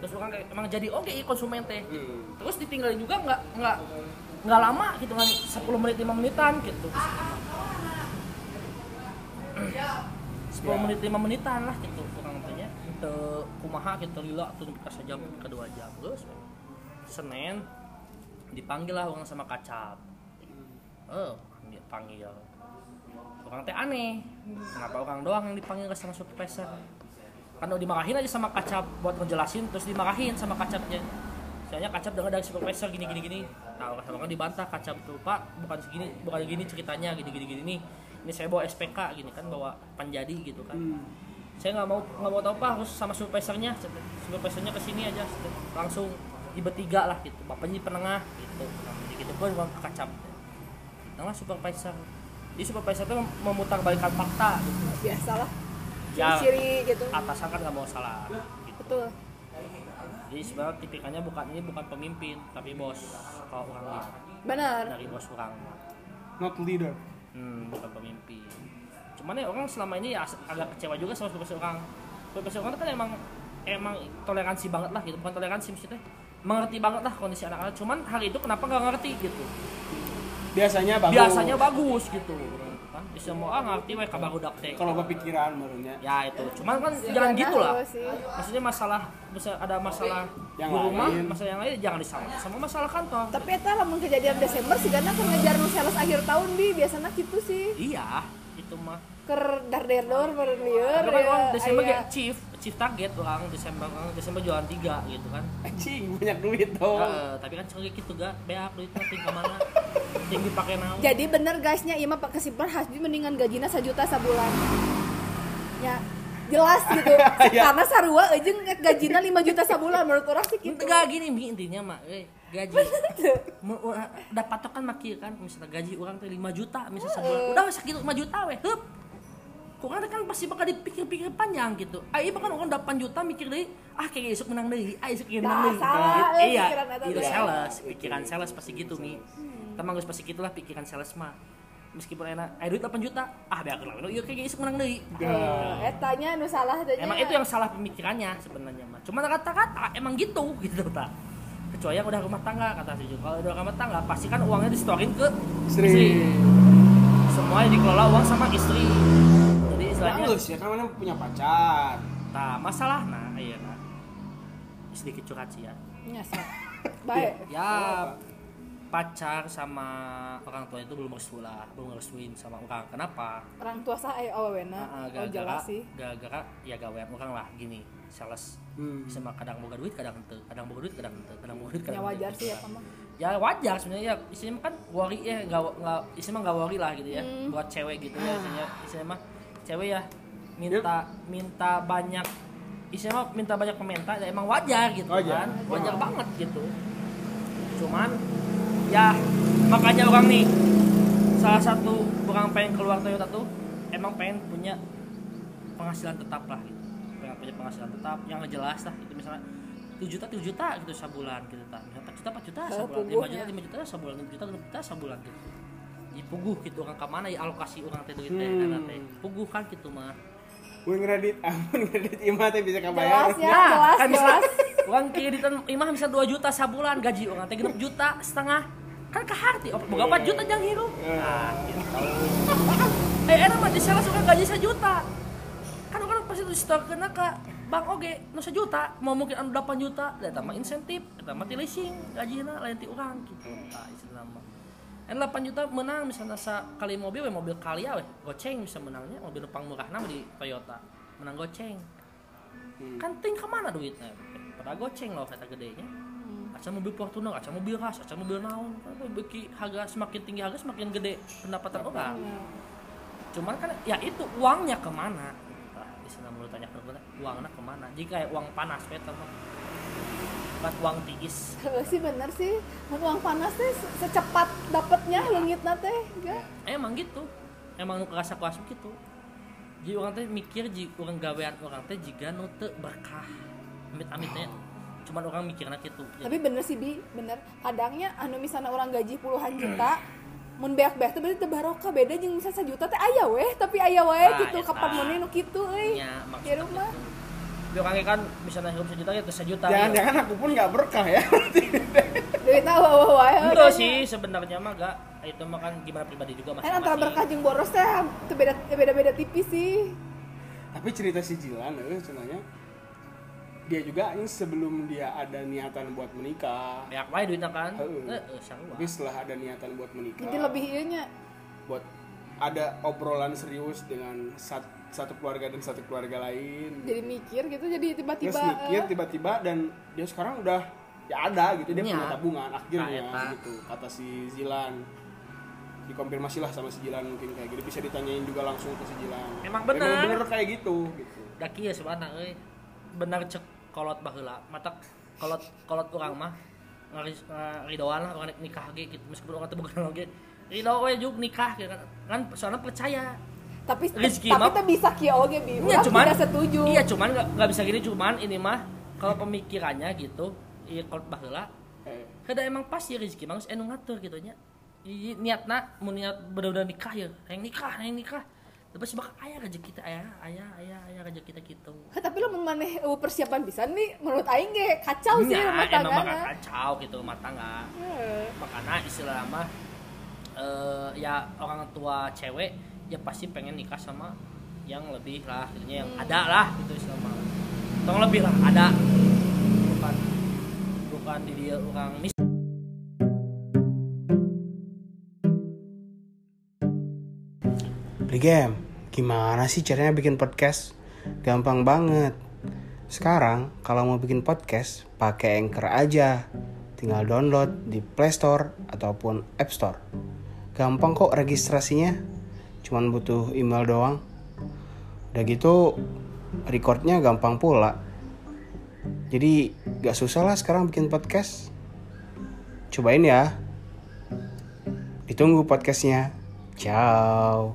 Terus orang kayak emang jadi oke konsumen teh. Hmm. terus ditinggalin juga nggak nggak nggak lama gitu kan 10 menit 5 menitan gitu. 10 menit 5 menitan lah gitu kurang tanya ke kumaha gitu lila tuh dikasih sejam kedua jam. Terus Senin dipanggil lah orang sama kacap. Oh dipanggil orang teh aneh. Kenapa orang doang yang dipanggil ke sama supervisor? Kan udah dimarahin aja sama kacap buat ngejelasin terus dimarahin sama kacapnya soalnya kacap dengar dari supervisor gini gini gini. Nah orang orang dibantah kacap tuh pak bukan segini bukan gini ceritanya gini gini gini ini saya bawa SPK gini kan bawa panjadi gitu kan. Hmm. saya nggak mau nggak mau tahu pak harus sama supervisornya. Supervisornya ke sini aja. Langsung di bertiga lah gitu. Bapaknya di penengah gitu. Jadi gitu pun orang kacap. Nah supervisor. Di supervisor itu memutar balikan fakta gitu. Biasalah. Ya. ciri gitu. atasan kan nggak mau salah gitu. Betul jadi sebenarnya tipikalnya bukan ini bukan pemimpin tapi bos kalau orang lihat. Benar. Dari bos orang. Not leader. Hmm, bukan pemimpin. Cuman ya orang selama ini ya agak kecewa juga sama supervisor orang. Supervisor orang itu kan emang emang toleransi banget lah gitu. Bukan toleransi maksudnya mengerti banget lah kondisi anak-anak. Cuman hari itu kenapa nggak ngerti gitu? Biasanya bagus. Biasanya bagus gitu kan? Bisa mau ah ngerti we kabar udah teh. Kalau kepikiran barunya ya itu. Cuman kan jangan gitu lah. Iya, maksudnya masalah bisa ada masalah Yang di rumah lain. masalah yang lain jangan disamakan sama masalah kantor. Tapi eta lamun kejadian Desember sih karena keur ngejar nu sales akhir tahun bi. Biasanya gitu sih. Iya itu mah. Ker dar der dor ber lieur Tapi kan orang ya, Desember kayak chief chief target orang Desember orang Desember jualan tiga gitu kan. Anjing banyak duit dong. Eh, tapi kan cengkeh gitu gak beak duitnya ting ke mana ting dipakai naon jadi bener guysnya iya mah pak kesimpulan Hasbi mendingan gajinya sejuta sebulan. Ya jelas gitu. *laughs* Ya. karena sarua ejeng gajinya 5 juta sebulan menurut orang sih gitu. Enggak gini intinya mah eh, gaji. Mau orang- udah patokan maki kan misalnya gaji orang tuh 5 juta misalnya sebulan. Udah sakit 5 juta weh. Hup. Kurang kan pasti bakal dipikir-pikir panjang gitu. Ah iya bahkan orang 8 juta mikir deh ah kayak esok menang deh ah esok menang Dah, deh. salah, Gitu. eh, iya itu teh. sales pikiran sales pasti gitu mi. Teman gue pasti gitulah pikiran sales mah. Meskipun enak eh duit 8 juta? Ah biar lah iya kayak esok menang deh. Eh, etanya nu salah tanya Emang itu yang salah pemikirannya sebenarnya mah. Cuma kata-kata emang gitu gitu tak. Kecuali yang udah rumah tangga kata si Jun. Kalau udah rumah tangga pasti kan uangnya disetorin ke Istri. Semuanya dikelola uang sama istri. Jadi istilahnya bagus ya kan mana punya pacar nah masalah nah iya nah. Sedikit curhat sih ya. nyasa *laughs* baik Ya pacar sama orang tua itu belum restu lah, belum restuin sama orang. Kenapa? orang tua saya oh Nah, oh gara-gara jelas sih gara-gara ya gawean orang lah gini sales. Hmm. sama kadang boga duit kadang ente. Kadang boga duit kadang ente. Kadang boga duit ya kadang wajar ente. sih ya mah ya wajar sebenarnya ya. Isinya mah kan worry ya. Nggak nggak isinya mah nggak worry lah gitu ya. Hmm. buat cewek gitu ya isinya. Isinya mah cewek ya minta minta banyak isinya mah minta banyak komentar ya emang wajar gitu Wajar. kan wajar banget gitu. Cuman ya makanya orang nih salah satu orang pengen keluar Toyota tuh emang pengen punya penghasilan tetap lah gitu punya penghasilan tetap yang jelas lah itu misalnya 7 juta 7 juta gitu sebulan gitu tak misalnya 4 juta 4 juta Eh, sebulan. 5 puguhnya. juta 5 juta sebulan 6 juta 6 juta sebulan gitu. Di puguh gitu orang ke mana ya alokasi orang teh duit teh Hmm. karena teh. Puguh kan gitu mah. Mun ngredit, *laughs* amun ngredit imah teh bisa jelas kabayar. ya jelas kan bisa jelas. uang kreditan imah bisa 2 juta sebulan gaji orang teh 6 juta setengah. Kan ke hati oh, boga 4 juta jang hirup? Nah gitu. eh enak mah di salah suka gaji sejuta di store kena ke bang oge nu sejuta mau mungkin anu 8 juta da tambah insentif da tambah ti leasing gajina lain ti urang gitu. Tah istilah mah. En 8 juta menang misalnya sa kali mobil we mobil kali we goceng bisa menangnya mobil numpang murah nama di Toyota menang goceng. Kan ting ke mana duitnya? Pada goceng loh kata gedenya. Aca mobil Fortuner, aca mobil ras, aca mobil naon beki harga semakin tinggi harga semakin gede pendapatan orang. Cuman kan ya itu uangnya ke mana istilah menurut tanya uangnya ke mana? Jika uang panas beta mah bukan uang tiis sih bener sih uang panas teh se- secepat dapatnya leungit teh enggak? Emang gitu. Emang nu kerasa kuasa gitu. Jadi orang teh mikir ji orang gawean orang teh jika nu berkah. Amit amitnya cuman orang mikirnya gitu. Tapi bener sih bi bener. Kadangnya anu misalnya orang gaji puluhan juta mun beak-beak teh berarti barokah. Beda jeung misalnya sejuta teh aya weh tapi aya wae Nah, gitu. eta. kapan mun nu kitu euy? ya di maksudnya rumah. gitu. Dia orangnya kan bisa naik hidup sejuta gitu sejuta Jangan-jangan aku pun nggak berkah ya. *laughs* duitna wae wae Enggak sih sebenarnya mah gak itu mah kan gimana pribadi juga kan antara berkah jeung boros teh beda teu beda-beda tipis sih. Tapi cerita si Jilan, eh, cenanya dia juga ini sebelum dia ada niatan buat menikah. banyak wae duitnya kan Heeh. eh eh. Tapi setelah ada niatan buat menikah, jadi lebih ieu nya buat ada obrolan serius dengan sat- satu keluarga dan satu keluarga lain. jadi mikir gitu jadi Terus tiba-tiba mikir eh, tiba-tiba dan dia sekarang udah ya ada gitu dia Iya. punya tabungan akhirnya Nah, gitu kata si Zilan dikonfirmasi lah sama si Jilan mungkin kayak gitu bisa ditanyain juga langsung ke si Jilan Emang bener. bener kayak gitu gitu daki ya sebenarnya euy benar cek kolot baheula mata kolot kolot urang mah ngaridoan lah orang nikah gitu. Meskipun orang teu bukan *laughs* lagi ridho we juk nikah gitu kan. Kan soalnya percaya. Tapi Rizky tapi mah- bisa kieu oge bi. Iya, cuman tidak setuju. Iya, cuman nggak nggak bisa gini. Cuman ini mah kalau pemikirannya gitu, iya kalau baheula eh, kada emang pas ya rezeki mah anu ngatur gitu nya. Iya niatna mun niat bener-bener nikah ya, yang nikah, yang nikah. Tapi bakal ayah rezeki kita ayah ayah ayah ayah rezeki kita gitu. Tapi lo maneh uh, persiapan bisa nih menurut aing ge kacau sih rumah Nah, emang bakal tangga kacau gitu rumah tangga Heeh. makanya istilah mah eh, ya orang tua cewek ya pasti pengen nikah sama yang lebih lah gitu yang ada lah gitu istilah tong lebih lah ada. Bukan bukan di dia orang mis Beli game. Gimana sih caranya bikin podcast? Gampang banget. Sekarang kalau mau bikin podcast, pakai Anchor aja. Tinggal download di Play Store ataupun App Store. Gampang kok registrasinya. Cuman butuh email doang. Udah gitu recordnya gampang pula. Jadi gak susah lah sekarang bikin podcast. Cobain ya. Ditunggu podcastnya. Ciao.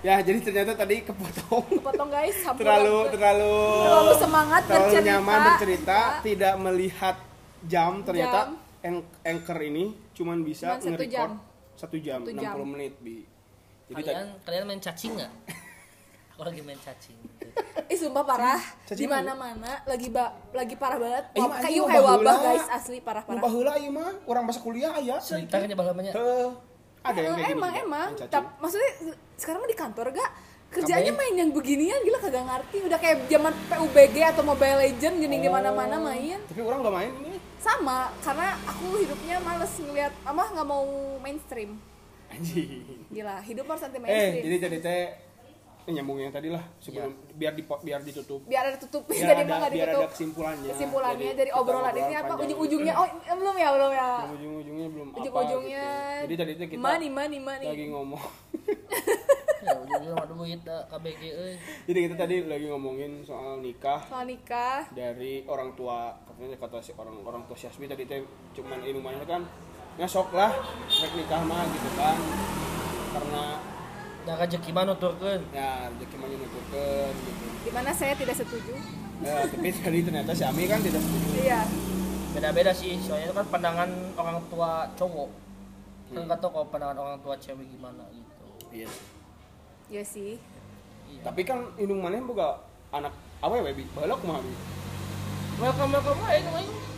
Ya, jadi ternyata tadi kepotong. potong guys sampai terlalu terlalu terlalu semangat terlalu bercerita. nyaman bercerita, Ya. tidak melihat jam. Ternyata Jam. anchor ini cuman bisa Cuman satu nge-record jam. satu jam, 60 jam. menit, Bi. Jadi kalian kalian main cacing nggak *laughs* aku lagi main cacing Ih sumpah parah. Di mana-mana lagi ba lagi parah banget. Eh, Wab- anjing, kayak wabah kayak wabah heula. guys, asli parah-parah. baheula ieu mah orang masa kuliah aya. cerita kan ya namanya Heeh. Ada yang Emang kayak gini. emang, juga, emang. yang cacing. Tap- maksudnya sekarang mah di kantor gak kerjanya main yang beginian gila kagak ngerti udah kayak zaman PUBG atau Mobile Legend gini di Oh. mana-mana main Tapi orang gak main ini. sama karena aku hidupnya males ngeliat ama nggak mau mainstream Anjing. gila hidup harus anti Eh, mainstream jadi tadi teh eh, nyambung yang tadi lah sebelum biar di biar ditutup. biar ada tutup *laughs* Biar jadi ada, biar ditutup. ada kesimpulannya. kesimpulannya Jadi dari obrolan ini apa? ujung-ujungnya oh eh, belum ya belum ya? Ujung-ujungnya belum apa ujung-ujungnya. Gitu. Jadi tadi teh kita money money money. lagi ngomong. *laughs* ya ujungnya mah duit dah KBG euy Jadi kita tadi lagi ngomongin soal nikah. Soal nikah. Dari orang tua katanya kata si orang orang tua Syasmi tadi teh cuman ini mana kan ngesok lah rek nikah mah gitu kan. Karena da rezeki mah nuturkeun. Ya rezeki mah nuturkeun gitu. Di mana saya tidak setuju? Ya, tapi *laughs* tadi ternyata si Ami kan tidak setuju. Iya. Beda-beda sih soalnya itu kan pandangan orang tua cowok. Kan nggak tahu kalau pandangan orang tua cewek gimana gitu. Iya iya sih. Iya. tapi kan indung mana boga anak ya baby balok mah Bi? welcome welcome aja itu aing itu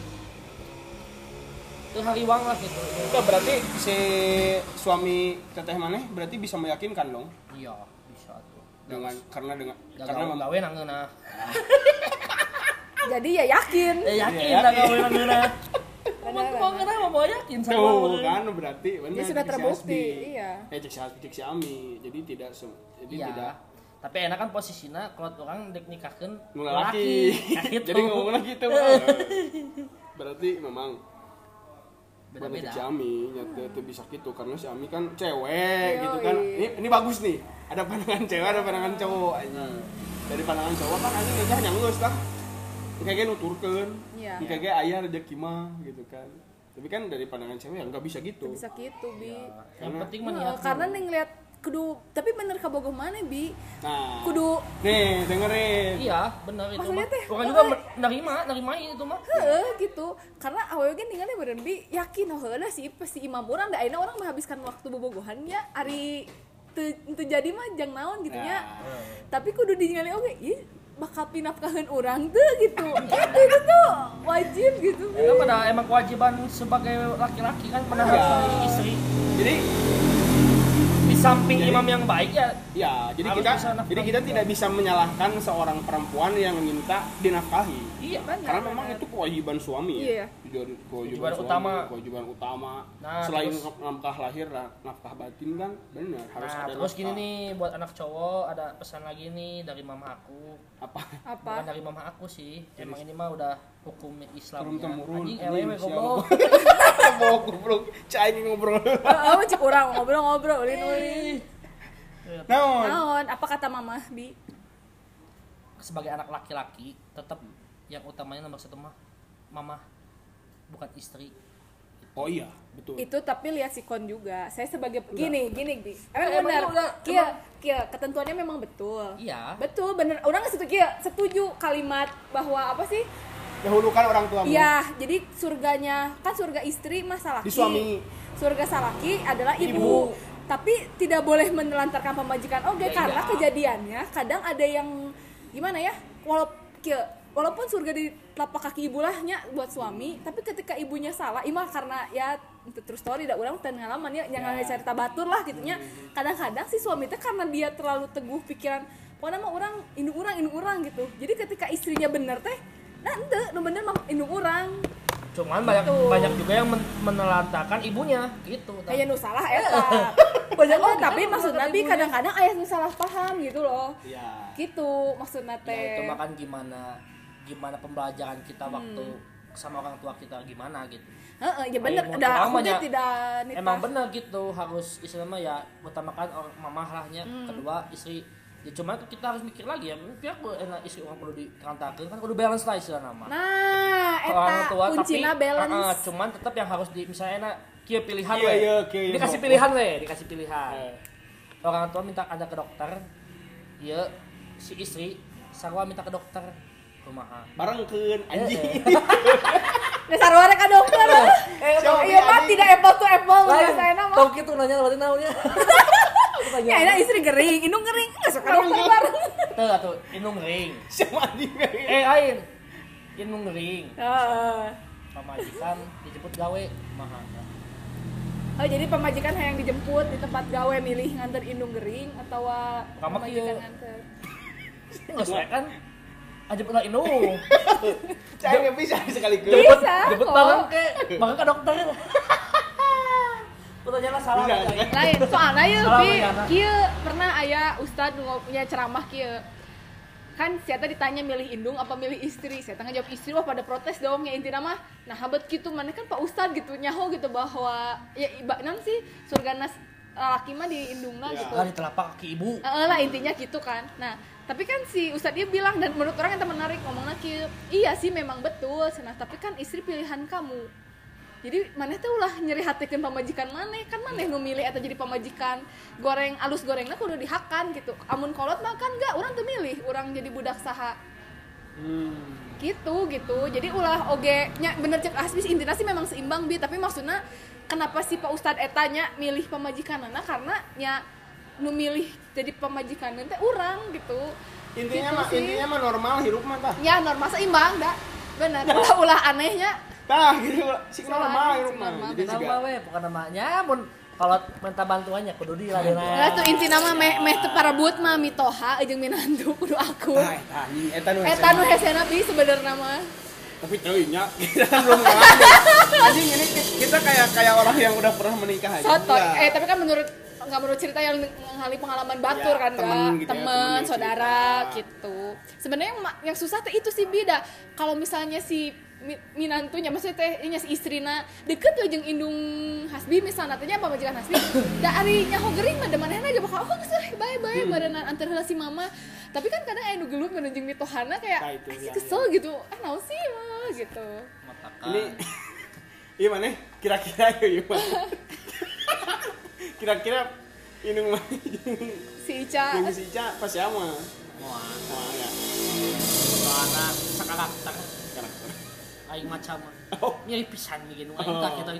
hari wang lah gitu Itu berarti si suami teteh mana berarti bisa meyakinkan dong iya bisa tuh dengan karena dengan Gak karena gawe gawe nangeuna jadi ya yakin eh yakin Iya, lah yakin. gawe nangeuna *laughs* Benar, mau mau kenapa mau yakin sama Tuh kan berarti benar Dia sudah terbukti, iya. Eh cek si Hasbi, cek si Ami. Jadi tidak jadi iya tidak tapi enak kan posisinya kalau orang dek nikahkan nu laki. Nah, gitu. jadi ngomongnya gitu. *laughs* Bang. berarti memang beda-beda si Ami nyata itu bisa gitu karena si Ami kan cewek gitu kan. Ini ini bagus nih. Ada pandangan cewek, ada pandangan cowok. Hmm. Dari pandangan cowok kan anjing nikah nyanggeus lah. Kayak nuturkeun. Iya. Kayak ayah rezeki mah gitu kan. Tapi kan dari pandangan cewek ya nggak bisa gitu. bisa gitu bi yang Karena- penting mah Nah, karena nih ngeliat kudu tapi bener kabogoh mana bi? Nah, kudu nih dengerin. iya benar itu Maksudnya teh, oh, juga nerima nerima itu mah Heeh gitu. Karena awalnya kan tinggalnya bener bi. Yakin oh heula sih pasti imam orang da ayeuna orang menghabiskan waktu bobogohannya ari teu teu jadi mah jang naon gitu Nah. tapi kudu diningali oke ieu bakal pinapkaheun orang tuh gitu. Itu itu tuh wajib gitu Karena pada emang kewajiban sebagai laki-laki kan pernah cari istri. Jadi di samping Jadi- imam yang baik ya ya, jadi kita jadi kita tidak bisa menyalahkan seorang perempuan yang minta dinafkahi. Iya Benar, Karena memang benar. itu kewajiban suami Iya. ya. Kewajiban, Kewajiban suami, utama. kewajiban utama. Nah, Selain terus- nafkah lahir, nah, nafkah batin kan benar harus nah ada terus gini nafkah. nih buat anak cowok ada pesan lagi nih dari mama aku apa? apa bukan dari mama aku sih emang ini mah udah hukum Islam Turun temurun. anjing elewe siapa? goblok *laughs* Goblok, goblok. Cai ngobrol. Oh, cek orang ngobrol-ngobrol ulin ulin. Naon? Naon? Apa kata mama bi? sebagai anak laki-laki tetap yang utamanya nomor satu mah mama bukan istri Oh iya, betul. Itu tapi lihat sikon juga. Saya sebagai gini gini bi. Emang Emang benar. udah, Kia kia ketentuannya memang betul. iya Betul bener. Orang setuju kia setuju kalimat bahwa apa sih? dahulukan orang tuamu Iya, jadi surganya kan surga istri. Di suami. Surga salaki adalah ibu. Ibu. Tapi tidak boleh menelantarkan pemajikan oke Ya, karena iya. kejadiannya kadang ada yang gimana ya? Walaupun walaupun surga di telapak kaki ibu lahnya buat suami, tapi ketika ibunya salah, imah karena ya itu terus story dah orang dan pengalaman ya jangan cerita batur lah gitunya. Kadang-kadang si suami teh karena dia terlalu teguh pikiran, pokoknya mah orang induk orang induk orang gitu. Jadi ketika istrinya bener teh, nah ente, nu bener mah induk orang. cuman banyak Gitu. banyak juga yang men- menelantarkan ibunya gitu Kayak nu salah eta. banyak Oh, tapi maksud Nabi kadang-kadang ayah nu salah paham gitu loh. Iya. Gitu maksudnya ya teh. itu makan gimana gimana pembelajaran kita waktu sama orang tua kita gimana gitu Heeh, ya bener. Udah aku ya, tidak nikah. emang bener gitu harus istilahnya ya utamakan orang mamah lahnya Hmm. kedua istri ya cuman kita harus mikir lagi ya pihak enak istri orang perlu diterantakan kan kudu balance lah istilah nama Nah, Ke orang eta tua kuncina tapi balance. ah, cuman tetap yang harus di misalnya enak kia pilihan Iya, we. iya, kia, iya. dikasih pilihan we dikasih pilihan Eh. orang tua minta anda ke dokter ya si istri sarwa minta ke dokter kumaha? Bareng keun anjing. *laughs* Dasar warek ka dokter. eh Siapa Iya mah tidak apple to apple lain. mah. tau gitu nanya berarti naonnya *laughs* Ya? Enak istri gering, indung gering, masuk ke dokter bareng. tuh atuh inung ring sama *laughs* anjing? Eh lain inung ring Heeh. pamajikan dijemput gawe kumaha? Oh jadi pemajikan yang dijemput di tempat gawe milih nganter indung gering atau Kamu pemajikan nganter. nggak kan aja pernah inung saya nggak bisa sekali ke jemput Bisa, jemput bareng ke bareng ke dokter. *laughs* Pertanyaan salah lain soalnya ya bi banyak. kieu pernah aya ustad punya ceramah kieu kan saya ditanya milih indung apa milih istri. Saya tanya jawab istri wah pada protes dong ya intinya mah nah habat gitu mana kan pak ustad gitu nyaho gitu bahwa ya iba nan sih surga nas laki mah di indungna Ya. gitu. Lah di telapak kaki ibu. Eh, lah intinya gitu kan. Nah tapi kan si ustadz dia bilang dan menurut orang yang menarik ngomongnya kieu iya sih memang betul cenah tapi kan istri pilihan kamu. Jadi maneh teh ulah nyeri hatikeun pamajikan maneh kan maneh nu milih atau jadi pamajikan goreng alus gorengnya kudu dihakan gitu. Amun kolot mah kan enggak orang tuh milih. Orang jadi budak saha. Hmm. gitu gitu. Jadi ulah oge nya bener cek asli intinya sih memang seimbang bi. Tapi maksudnya kenapa sih pak ustad etanya milih pemajikan karena nya nu milih jadi pemajikan teh orang gitu. Intinya Gitu mah intinya mah normal hirup mah tah. Ya normal seimbang dah bener. *laughs* Ulah ulah anehnya. Tah gitu. Sih normal hirup mah. normal. jadi nama juga. we bukan namanya mun kalau minta bantuannya kudu di Lah tuh inti nama meh meh teu parebut mah mitoha jeung minantu kudu aku Tah, eta anjing eta nu eta nu hesena bi sebenarnya mah. Tapi teuing nya *laughs* kita kan belum ngalamin *laughs* anjing ini ki- kita kayak kayak orang yang udah pernah menikah aja. Soto Enggak. eh tapi kan menurut nggak menurut cerita yang ngali pengalaman batur Ya, kan temen Kak? gitu ya, temen, temen yang saudara cerita. gitu. Sebenarnya yang, yang susah teh itu sih beda. Kalau misalnya si mi- minantunya maksudnya teh ini si istrina deket tuh jeung indung hasbi misalnya tanya apa majikan hasbi? *laughs* Da ari nyaho gering mah demaneh aja bakal oh geus bae bae Hmm. barenan antar si mama. Tapi kan kadang aya nu gelut menuju mitohana Nah, kayak itu, "Ah, ya, kesel gitu ah naon sih mah? Gitu. Ini *laughs* iya mana? Kira-kira ya iya mana *laughs* kira-kira indung mah si Ica. Indung si Ica pas ya mah Wah, wah ya. Soalna sakarakter karakter aing macam oh. Mirip pisan nih gitu aing tak kita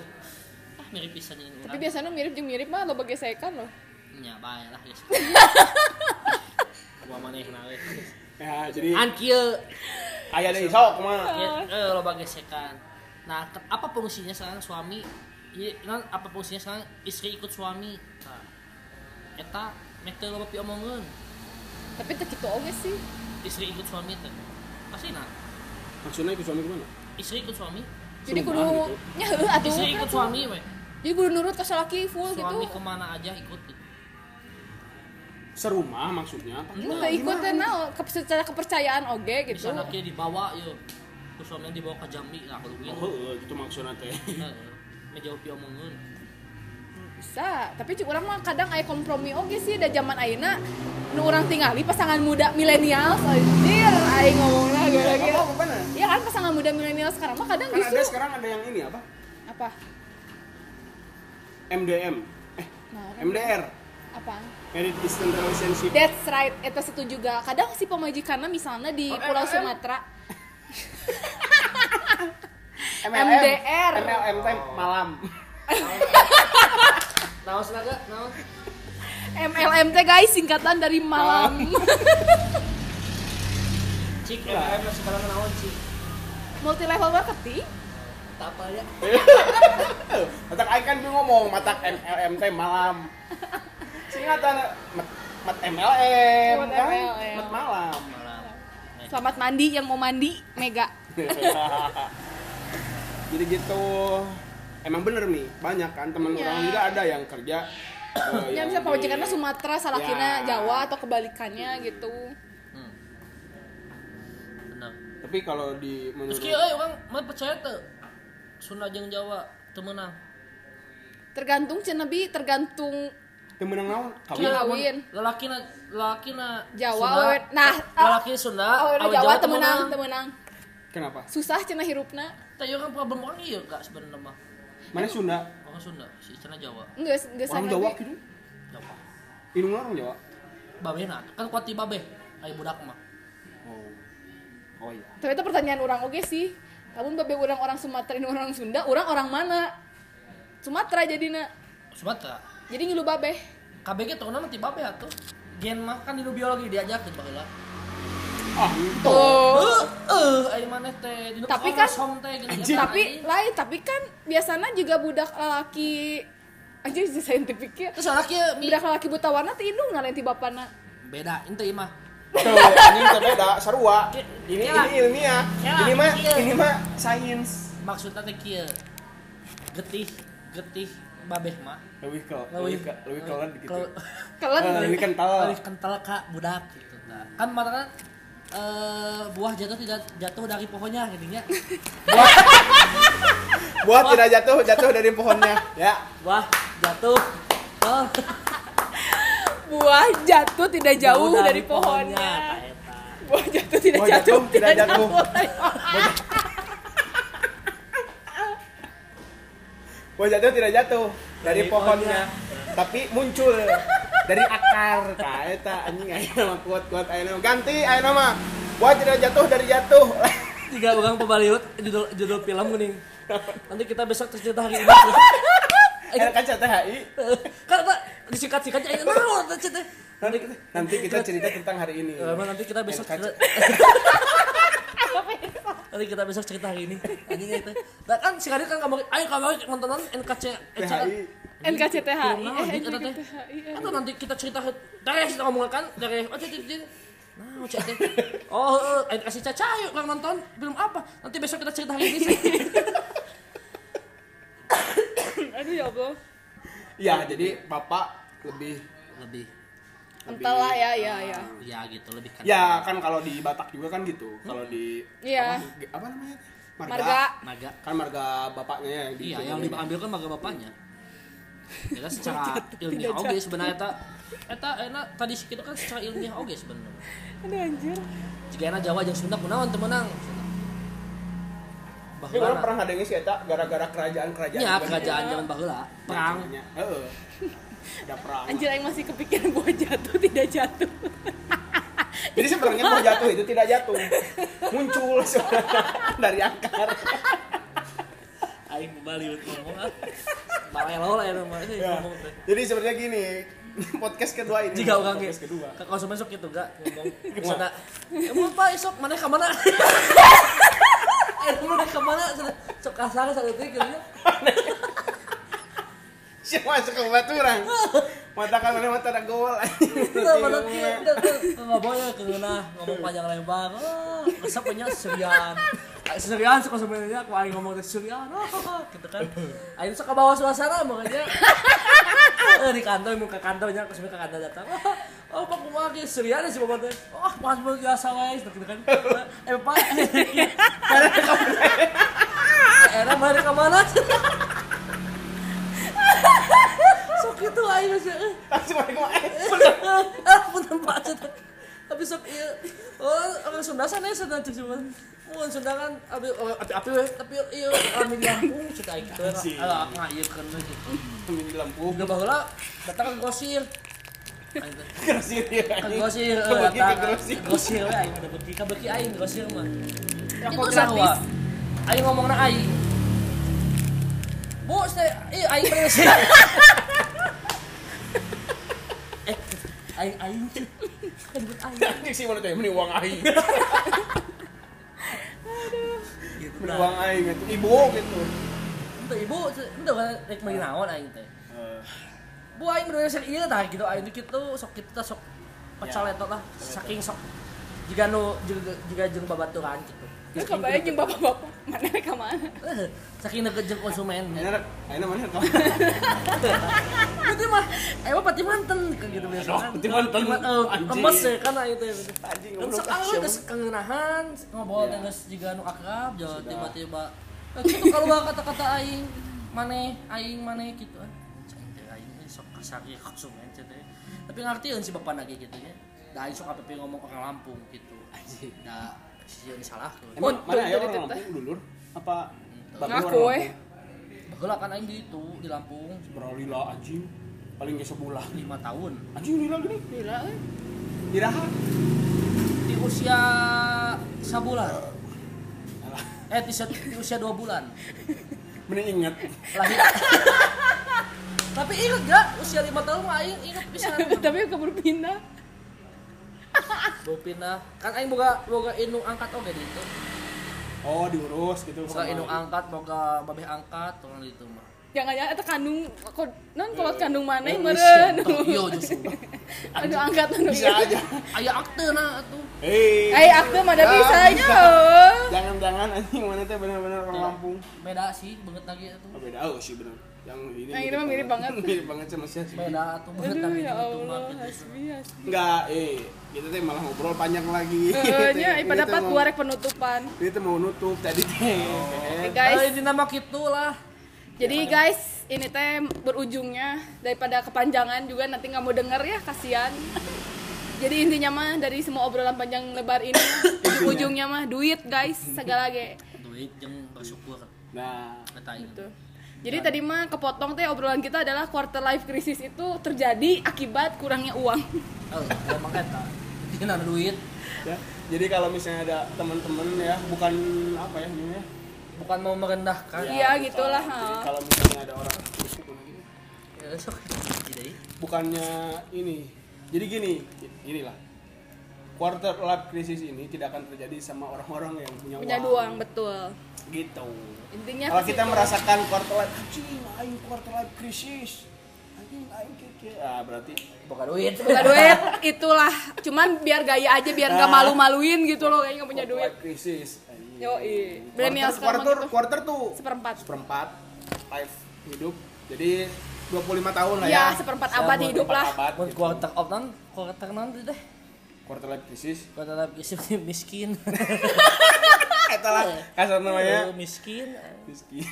ah mirip pisan ini tapi biasanya mirip jeung mirip mah lo gesekan loh nya bae lah guys. *laughs* Gua maneh nawe ya jadi an kieu. Ayah dari sok mah. Ya, eh loba gesekan nah ke- apa fungsinya sekarang suami? Iya, kan apa fungsinya sekarang? Istri ikut suami. Nah, eta mek teu loba piomongkeun tapi teu kitu oge sih. Istri ikut suami teh. Pasti nah. Maksudnya ikut suami ke mana istri ikut suami. Jadi kudu gitu. *laughs* nya heuh atuh istri ikut suami we. Jadi kudu nurut ke salaki full suami gitu ke mana aja ikut gitu. Serumah maksudnya apa? Itu ikut teh naon ke- secara kepercayaan oge gitu. misalnya kia dibawa terus suaminya dibawa ke Jambi lah kalau oh gitu heuh, gitu maksudnya teh Heeh. ngejauh piomongkeun bisa tapi cik urang mah kadang aya kompromi oge sih da zaman ayeuna nu urang tingali pasangan muda milenial anjir aing ngomongna gara-gara apa apa bener Iya kan pasangan muda milenial sekarang mah kadang kan ada sekarang ada yang ini apa apa? MDM eh Nah, MDR apa? Married Distant Relationship That's right, itu situ juga. Kadang si pemajikannya misalnya di Oh, Pulau MLM? Sumatera. *laughs* MDR. MLM teh malam. Naon senaga? Naon? MLMT guys singkatan dari malam. *laughs* Cik, MLM masih sekarang naon cik? Multi level marketing. Tak apa ya. *laughs* Matak aing kan ngomong matak MLM teh malam. Singkatan mat, mat MLM Mat kan? MLM. Mat malam. Malam. Selamat mandi yang mau mandi Mega. *laughs* Jadi gitu. Emang bener nih, banyak kan teman Iya. orang juga ada yang kerja eh, Ya yang bisa di- pawajikannya Sumatera, Salakina Ya. Jawa atau kebalikannya gitu. Hmm. Benar. Tapi kalau di menurut Meski euy orang mah percaya teu. Sunda jeung Jawa teu meunang. Tergantung cenah bi, tergantung temenang naon? Kawin. Kawin. Lalakina lalakina Jawa, Sunda, nah, lalaki Sunda, awewe Jawa teu temenang, temenang. Kenapa? Susah cenah hirupna. Ieu kan problem orang ieu gak sebenarnya mah. Mana Sunda? Orang Sunda, si cenah Jawa. Enggak, enggak Orang Jawa gitu. Jawa. Indung orang Jawa. Babehna kan kuat ti babeh. Aya budak mah. Oh. Oh iya. Tapi itu pertanyaan orang oke sih. Namun babe orang orang Sumatera ini orang Sunda, orang orang mana? Sumatera jadinya. Sumatera. Jadi ngilu babe. KBG tuh nanti babeh atuh. Gen mah kan di biologi diajakeun baheula. Ah, itu. Eh, teh di Tapi kan- gini Anjing. Tapi lain, tapi kan biasanya juga budak lelaki aja sih saintifiknya. terus anak ieu mi Budak lelaki buta warna ti indung nanti bapana. beda inti mah. Tuh, anjing teh beda, sarua. Ini ini ilmiah. Ini mah ini mah sains. Maksudnya teh kieu. Getih, getih babeh mah. Lebih ke Leuwih lebih ke lebih ke gitu. ke- Kalian Eh, lebih kental. lebih kental kak budak gitu nah. kan mana eh buah jatuh tidak jatuh dari pohonnya gitunya *laughs* Buat *laughs* tidak jatuh, jatuh dari pohonnya. Ya. buah jatuh oh, *laughs* buah jatuh tidak jauh dari, tak pohonnya. eta. Buah jatuh tidak Buah jatuh, jatuh, tidak jatuh. dari pohonnya. Buah jatuh tidak jatuh dari, Dari pohonnya, pohonnya. tapi muncul dari akar. Tah eta anjing aya nama kuat-kuat aya nama. Ganti aya nama. Buah tidak jatuh dari jatuh. tiga orang pembaliut judul judul film gini nanti kita besok cerita hari ini *laughs* kan CTHI. kan tak disingkat-singkat aja naon teh Nanti nanti kita cerita tentang hari ini. Eh, nanti kita besok Kaca. cerita nanti kita besok cerita hari ini anjing itu nah kan sekali kan kamu ayo kamu nontonan NKC THI. NKCTHI, Film naon, eh? NKCTHI. eh. atau nanti kita cerita dari kita ngomong kan dari oh nah cek teh *laughs* oh eh, kasih caca yuk kang nonton film apa nanti besok kita cerita hari ini *coughs* Aduh ya Allah. Ya, jadi bapak lebih lebih Entahlah ya, ya, ya. ya gitu lebih kan Ya kan kalau di Batak juga kan gitu. Kalau di Iya. apa, apa namanya? Marga. naga Kan marga bapaknya yang di iya yang diambil kan baga bapaknya ya kan secara ilmiah oke sebenarnya eta eta enak tadi kita kan secara ilmiah oke sebenarnya Aduh anjir. jika enak Jawa jeung Sunda kunaon teu meunang Ini orang Baheula pernah sih eta gara-gara kerajaan-kerajaan. juga kerajaan zaman baheula perang Kerajaan. Heeh. Ada perang. Anjir yang masih kepikiran buah jatuh tidak jatuh. *laughs* Jadi sebenarnya mau jatuh itu tidak jatuh. Muncul *laughs* sebenarnya dari akar. Aing baliut ngomong ah barelo lah ya Ya. ngomong Jadi sebenarnya gini, *laughs* podcast kedua ini. jika orang podcast kedua. ke konsumen sok gitu gak ngomong sana emang pak esok mana ke mana? *laughs* Eh mana ke mana? Sok kasar satu titik gitu *laughs* Siapa masuk ke baturan? Mata kan mana mata ada gol. Mana kieu, udah, udah. nggak boleh keunah ngomong panjang lebar. Oh resep punya serian serian suka sebenarnya aku aing ngomong teh serian oh, *laughs* gitu kan. Aing suka bawa suasana makanya. Eh di kantor muka kantornya aku sebenarnya ke kantor datang. Oh, oh pak kumaha ge serian sih bapak teh. Oh pas biasa wae gitu kan. Eh pak era mana ke mana sok itu aing sih eh. Mau eh. ah punten pak. Cet. tapi sok iya. Oh orang Sunda sana ya sana cuma mun Sunda kan abi api we tapi iya kami di Lampung aing kitu Anjing. ala ngayeukeun we gitu Temen di lampu. udah baheula datang ke Gosir Grosir ya. Gosir eh, datang Gosir we aing udah beki ka beki aing Gosir mah Rokok gratis. aing ngomongna aing Bu, saya ih aing beres. *laughs* eh, aing aing. Kan buat aing. Anjing sih mana teh mending uang aing. *laughs* Gitu Mending lah. uang aing itu ibu gitu. Ente ibu, ente kan rek meuli naon aing teh. Eh, Bu aing beres ieu tah gitu aing kitu sok kitu tah sok pecal etot lah saking sok jika nu jika jeung babaturan gitu. Lu kebayang jeung bapak-bapak mana ka mana? Eh, saking deket jeung konsumen. Anak, ini mana *laughs* Berarti mah, eh pati manten gitu biasa kan. pati manten. Eh, Anjing. emes ya kan itu. Anjing, Kan siapa? geus kangenahan, ngobrol Iya. geus jiga nu akrab, jauh Sudah. tiba-tiba. Eh, gitu kalau bawa kata-kata aing maneh aing maneh gitu teh aing sok kasar ya teh. Tapi ngerti si bapak lagi gitu ya. Da aing sok apa ngomong orang Lampung gitu. Anjing. Da sieun salah gitu. Emang mana ya orang. Lampung dulur? Apa? Ngaku eh. Baheula kan aing di itu di Lampung Beralila anjing. Paling ge sebulan. 5 tahun. Anjing lila gini. Gila euy. Iraha. di usia sabulan Alah, eh di, usia- di usia dua bulan mending inget. lahir *laughs* tapi inget gak usia lima tahun mah aing inget bisa *laughs* Tapi keburu pindah. *laughs* bawa pindah kan aing boga boga indung angkat oke di itu Oh, diurus gitu boga indung angkat boga babeh angkat orang di itu mah Jangan-jangan eta kandung kok non kolot kandung mana Eh, meureun. Oh, iya justru *laughs* Aduh angkat anu. Bisa aja. aya akte nah tuh Hei. Ai akte mah ada Ah, bisanya. bisa. oh. Jangan-jangan anjing mana teh benar-benar orang Lampung. beda sih banget lagi itu Oh, beda oh sih benar. Yang ini. Yang ini mah mirip banget. *laughs* mirip banget sama si Hasbi. beda tuh banget Aduh ya gitu Allah, hasbi hasbi. Enggak, eh kita teh malah ngobrol panjang lagi. Heeh, nya Ini pada teh dapat mau- dua rek penutupan. Ini tuh mau nutup tadi teh. Guys. ini nama gitu lah Jadi guys, ini teh berujungnya daripada kepanjangan juga nanti nggak mau denger ya, kasihan. Jadi intinya mah dari semua obrolan panjang lebar ini ujungnya mah duit guys, segala ge. duit jeung bersyukur Nah, kata Gitu. Jadi tadi mah kepotong teh obrolan kita adalah quarter life crisis itu terjadi akibat kurangnya uang. oh emang eta ini ada duit ya. Jadi kalau misalnya ada teman-teman ya, bukan apa ya ini ya. Bukan mau merendahkan Iya, bukan. gitulah, kalau misalnya ada orang ya bukannya ini. Jadi gini, inilah. Quarter life crisis ini tidak akan terjadi sama orang-orang yang punya, Punya uang. uang, betul. Gitu. Intinya Kalau kita situ. merasakan quarter life, anjing, aing quarter life crisis. Anjing, aing keke. Ah, berarti bukan duit Bukan duit, *laughs* itulah. Cuman biar gaya aja, biar nggak Ah. malu-maluin gitu loh, kayaknya nggak punya duit. life crisis. Anjing. Yoi. Quarter, Millennial sekarang quarter, gitu. quarter tuh Seperempat. seperempat life hidup. Jadi 25 tahun lah Ya, ya. seperempat abad Sama hidup lah. abad, gitu. quarter of non quarter non itu deh quarter life crisis. quarter life isi *laughs* miskin *laughs* Eta lah kasar namanya. Miskin Miskin.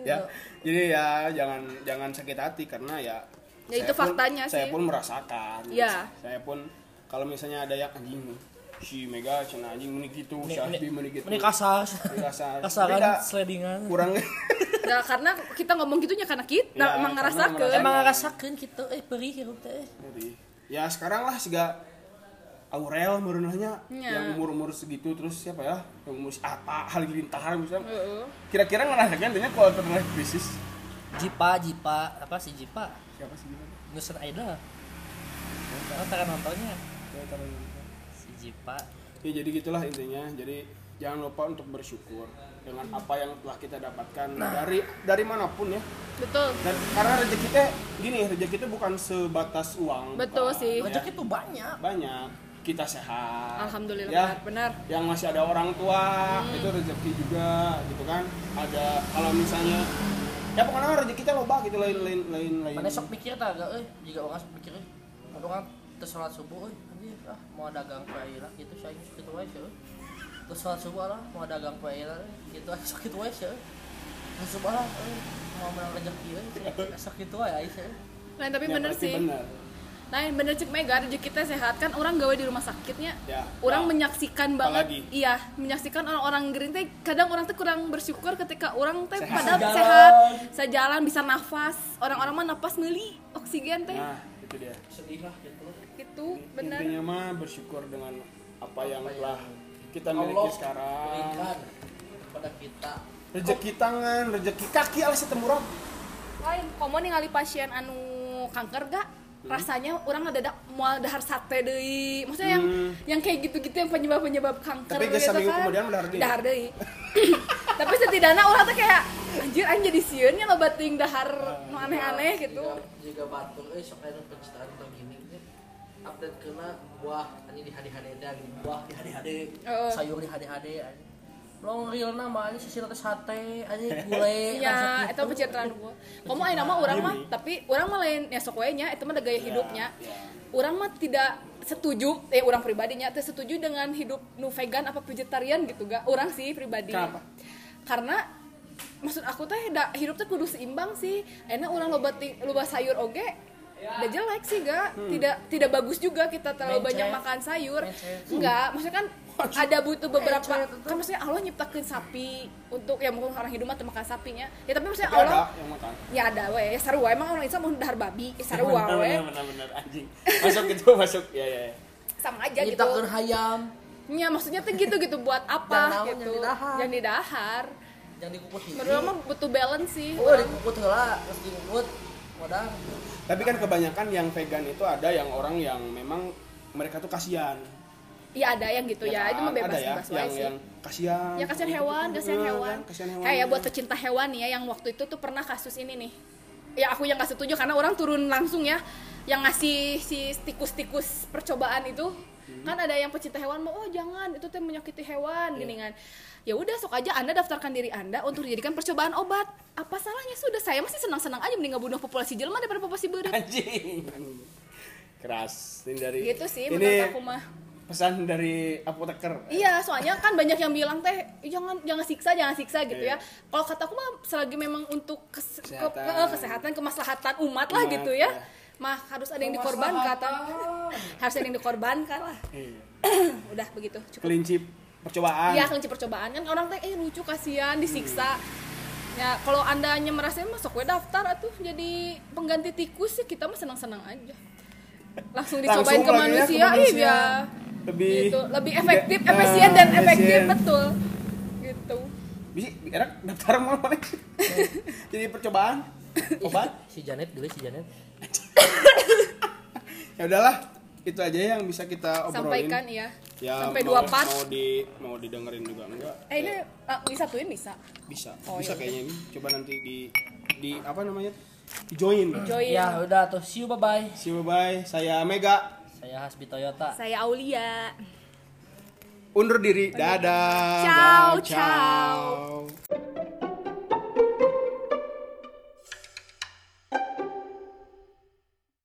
ya, jadi ya jangan jangan sakit hati karena ya Ya, saya itu pun- faktanya Saya sih. pun merasakan. Iya. Saya pun kalau misalnya ada yang anjing si Mega cina anjing meni gitu, si Asbi meni gitu. ini kasar. Kasar. *laughs* kasaran sledingan. Kurang. *laughs* Nah, karena kita ngomong gitunya karena kita Ya, emang merasakan. emang ngerasakeun gitu eh perih hirup teh. Ya sekarang lah siga Aurel merenahnya Ya. yang umur-umur segitu terus siapa ya yang umur si Ata hal lintahan misalnya Heeh. kira-kira ngerasakan dia kalau pernah krisis? Jipa Jipa apa sih Jipa? Siapa sih gimana Nusan Idol Karena tak nontonnya. Si Jipa ya jadi gitulah intinya. Jadi jangan lupa untuk bersyukur dengan apa yang telah kita dapatkan dari dari mana pun ya. Betul. dan karena rezeki teh gini rezeki itu bukan sebatas uang. Betul bukan. sih. Ya, rezeki tuh banyak. Banyak. Kita sehat. Alhamdulillah ya. benar. yang masih ada orang tua Hmm. itu rezeki juga gitu kan. Ada kalau misalnya ya pokoknya rezeki kita loba gitu lain lain lain lain. Mana sok mikir tak agak eh. Jika orang sok mikir eh orang tersalat subuh eh ah mau dagang lah gitu saya gitu aja sih terus salat subuh lah mau dagang lah gitu aja *laughs* sok gitu aja sih terus subuh lah eh, mau menang rezeki eh sok gitu aja sih *laughs* Lain tapi Ya, bener sih. bener. Lain bener cek Mega rezeki teh sehat kan orang gawe di rumah sakitnya. Ya. Orang Nah, menyaksikan banget apalagi? iya, menyaksikan orang-orang gering teh kadang orang teh kurang bersyukur ketika orang teh Sehat. padahal Sejalan. sehat, sejalan bisa nafas. Orang-orang mah nafas meuli oksigen teh. nah itu dia sedih lah gitu Itu bener. intinya mah bersyukur dengan apa yang Apa telah yang kita miliki Allah sekarang. berikan kepada kita. Rezeki tangan rezeki kaki alas itu murah. Lain komo ningali pasien anu kanker gak? Rasanya orang ada mau dahar sate deui. Maksudnya yang yang kayak gitu-gitu yang penyebab penyebab kanker Tapi geus gitu kan. kemudian dahar deui. dahar deui. *laughs* Tapi setidaknya orang tuh kayak anjir anjir jadi sieun nya loba ting dahar nu aneh-aneh gitu. jika batuk eh sok aya pencitraan gitu. Update kena buah ini di HD-HD gitu. Buah di HD-HD Heeh. sayur di HD-HD anjing. Long real nama ini sisi rata sate anjing *laughs* gulai ya itu pencitraan gua. Kamu ayo nama orang mah tapi orang mah lain ya sok nya itu mah ada gaya hidupnya. orang mah tidak setuju eh orang pribadinya tidak setuju dengan hidup nu vegan apa vegetarian gitu gak. Orang sih pribadi. Kenapa? karena maksud aku teh da, hidup teh kudu seimbang sih. Enak orang loba loba sayur oge udah jelek sih gak tidak tidak bagus juga kita terlalu Mencet. banyak makan sayur. Mencet. enggak maksudnya kan ada butuh beberapa kan maksudnya Allah nyiptakan sapi untuk ya mungkin orang hidup mah makan sapinya. Ya tapi maksudnya Tapi Allah ada yang makan. Ya ada we. Ya sarua emang orang Islam mau dahar babi ya sarua we. benar benar anjing. Masuk gitu *laughs* masuk. Ya ya ya. sama aja gitu. Nyiptakeun hayam. Ya maksudnya tuh gitu gitu. Buat *laughs* apa Yang naon, gitu. yang didahar. yang didahar. Yang dikukut hiji menurut mah butuh balance sih. Oh dikukut heula terus dikukut tapi kan kebanyakan yang vegan itu ada yang orang yang memang mereka tuh kasihan Iya ada yang gitu ya, itu kan? mah bebas ada ya bebas yang sih. yang kasihan Ya kasihan hewan, kasihan Iya, hewan. kan? kasihan hewan Kayak buat pecinta hewan ya yang waktu itu tuh pernah kasus ini nih. Ya aku yang gak setuju karena orang turun langsung ya yang ngasih si tikus-tikus percobaan itu Hmm. kan ada yang pecinta hewan mau oh jangan itu teh menyakiti hewan gini kan ya udah sok aja anda daftarkan diri anda untuk dijadikan percobaan obat apa salahnya sudah saya masih senang-senang aja mending ngebunuh populasi jelma daripada populasi beureut anjing keras ini dari gitu sih ini menurut aku mah pesan dari apoteker Iya, soalnya kan banyak yang bilang teh "Ih, jangan jangan siksa, jangan siksa gitu Iya. ya. Kalau kataku mah selagi memang untuk kes- ke- Kesehatan. ke- kesehatan, kemaslahatan umat lah Umat, gitu ya. iya. Mah harus ada yang dikorbankan. harus ada yang dikorbankan lah. Iya. *clears throat* Udah begitu, cukup. kelinci percobaan Iya, kelinci percobaan kan orang teh eh lucu kasihan disiksa. Ya, kalau andanya merasa masuk we daftar atuh jadi pengganti tikus sih kita mah senang-senang aja. Langsung dicobain Langsung ke lagi ya, ke manusia, manusia. iya. lebih gitu lebih efektif Ah, efisien dan efektif efisien. betul gitu bisa enak daftar mau mana *laughs* jadi percobaan obat *laughs* si Janet dulu si Janet ya udahlah itu aja yang bisa kita obrolin sampaikan ya, ya sampai mau, dua part. mau di mau didengerin juga enggak? Eh ini uh, disatuin bisa. Bisa. Oh, bisa iya. kayaknya. Ini coba nanti di di apa namanya? Di join. Join. Ya udah tuh. See you bye bye see you bye saya Mega. Saya Hasbi Toyota. Saya Aulia. Undur diri. Dadah. Ciao, Bye, ciao.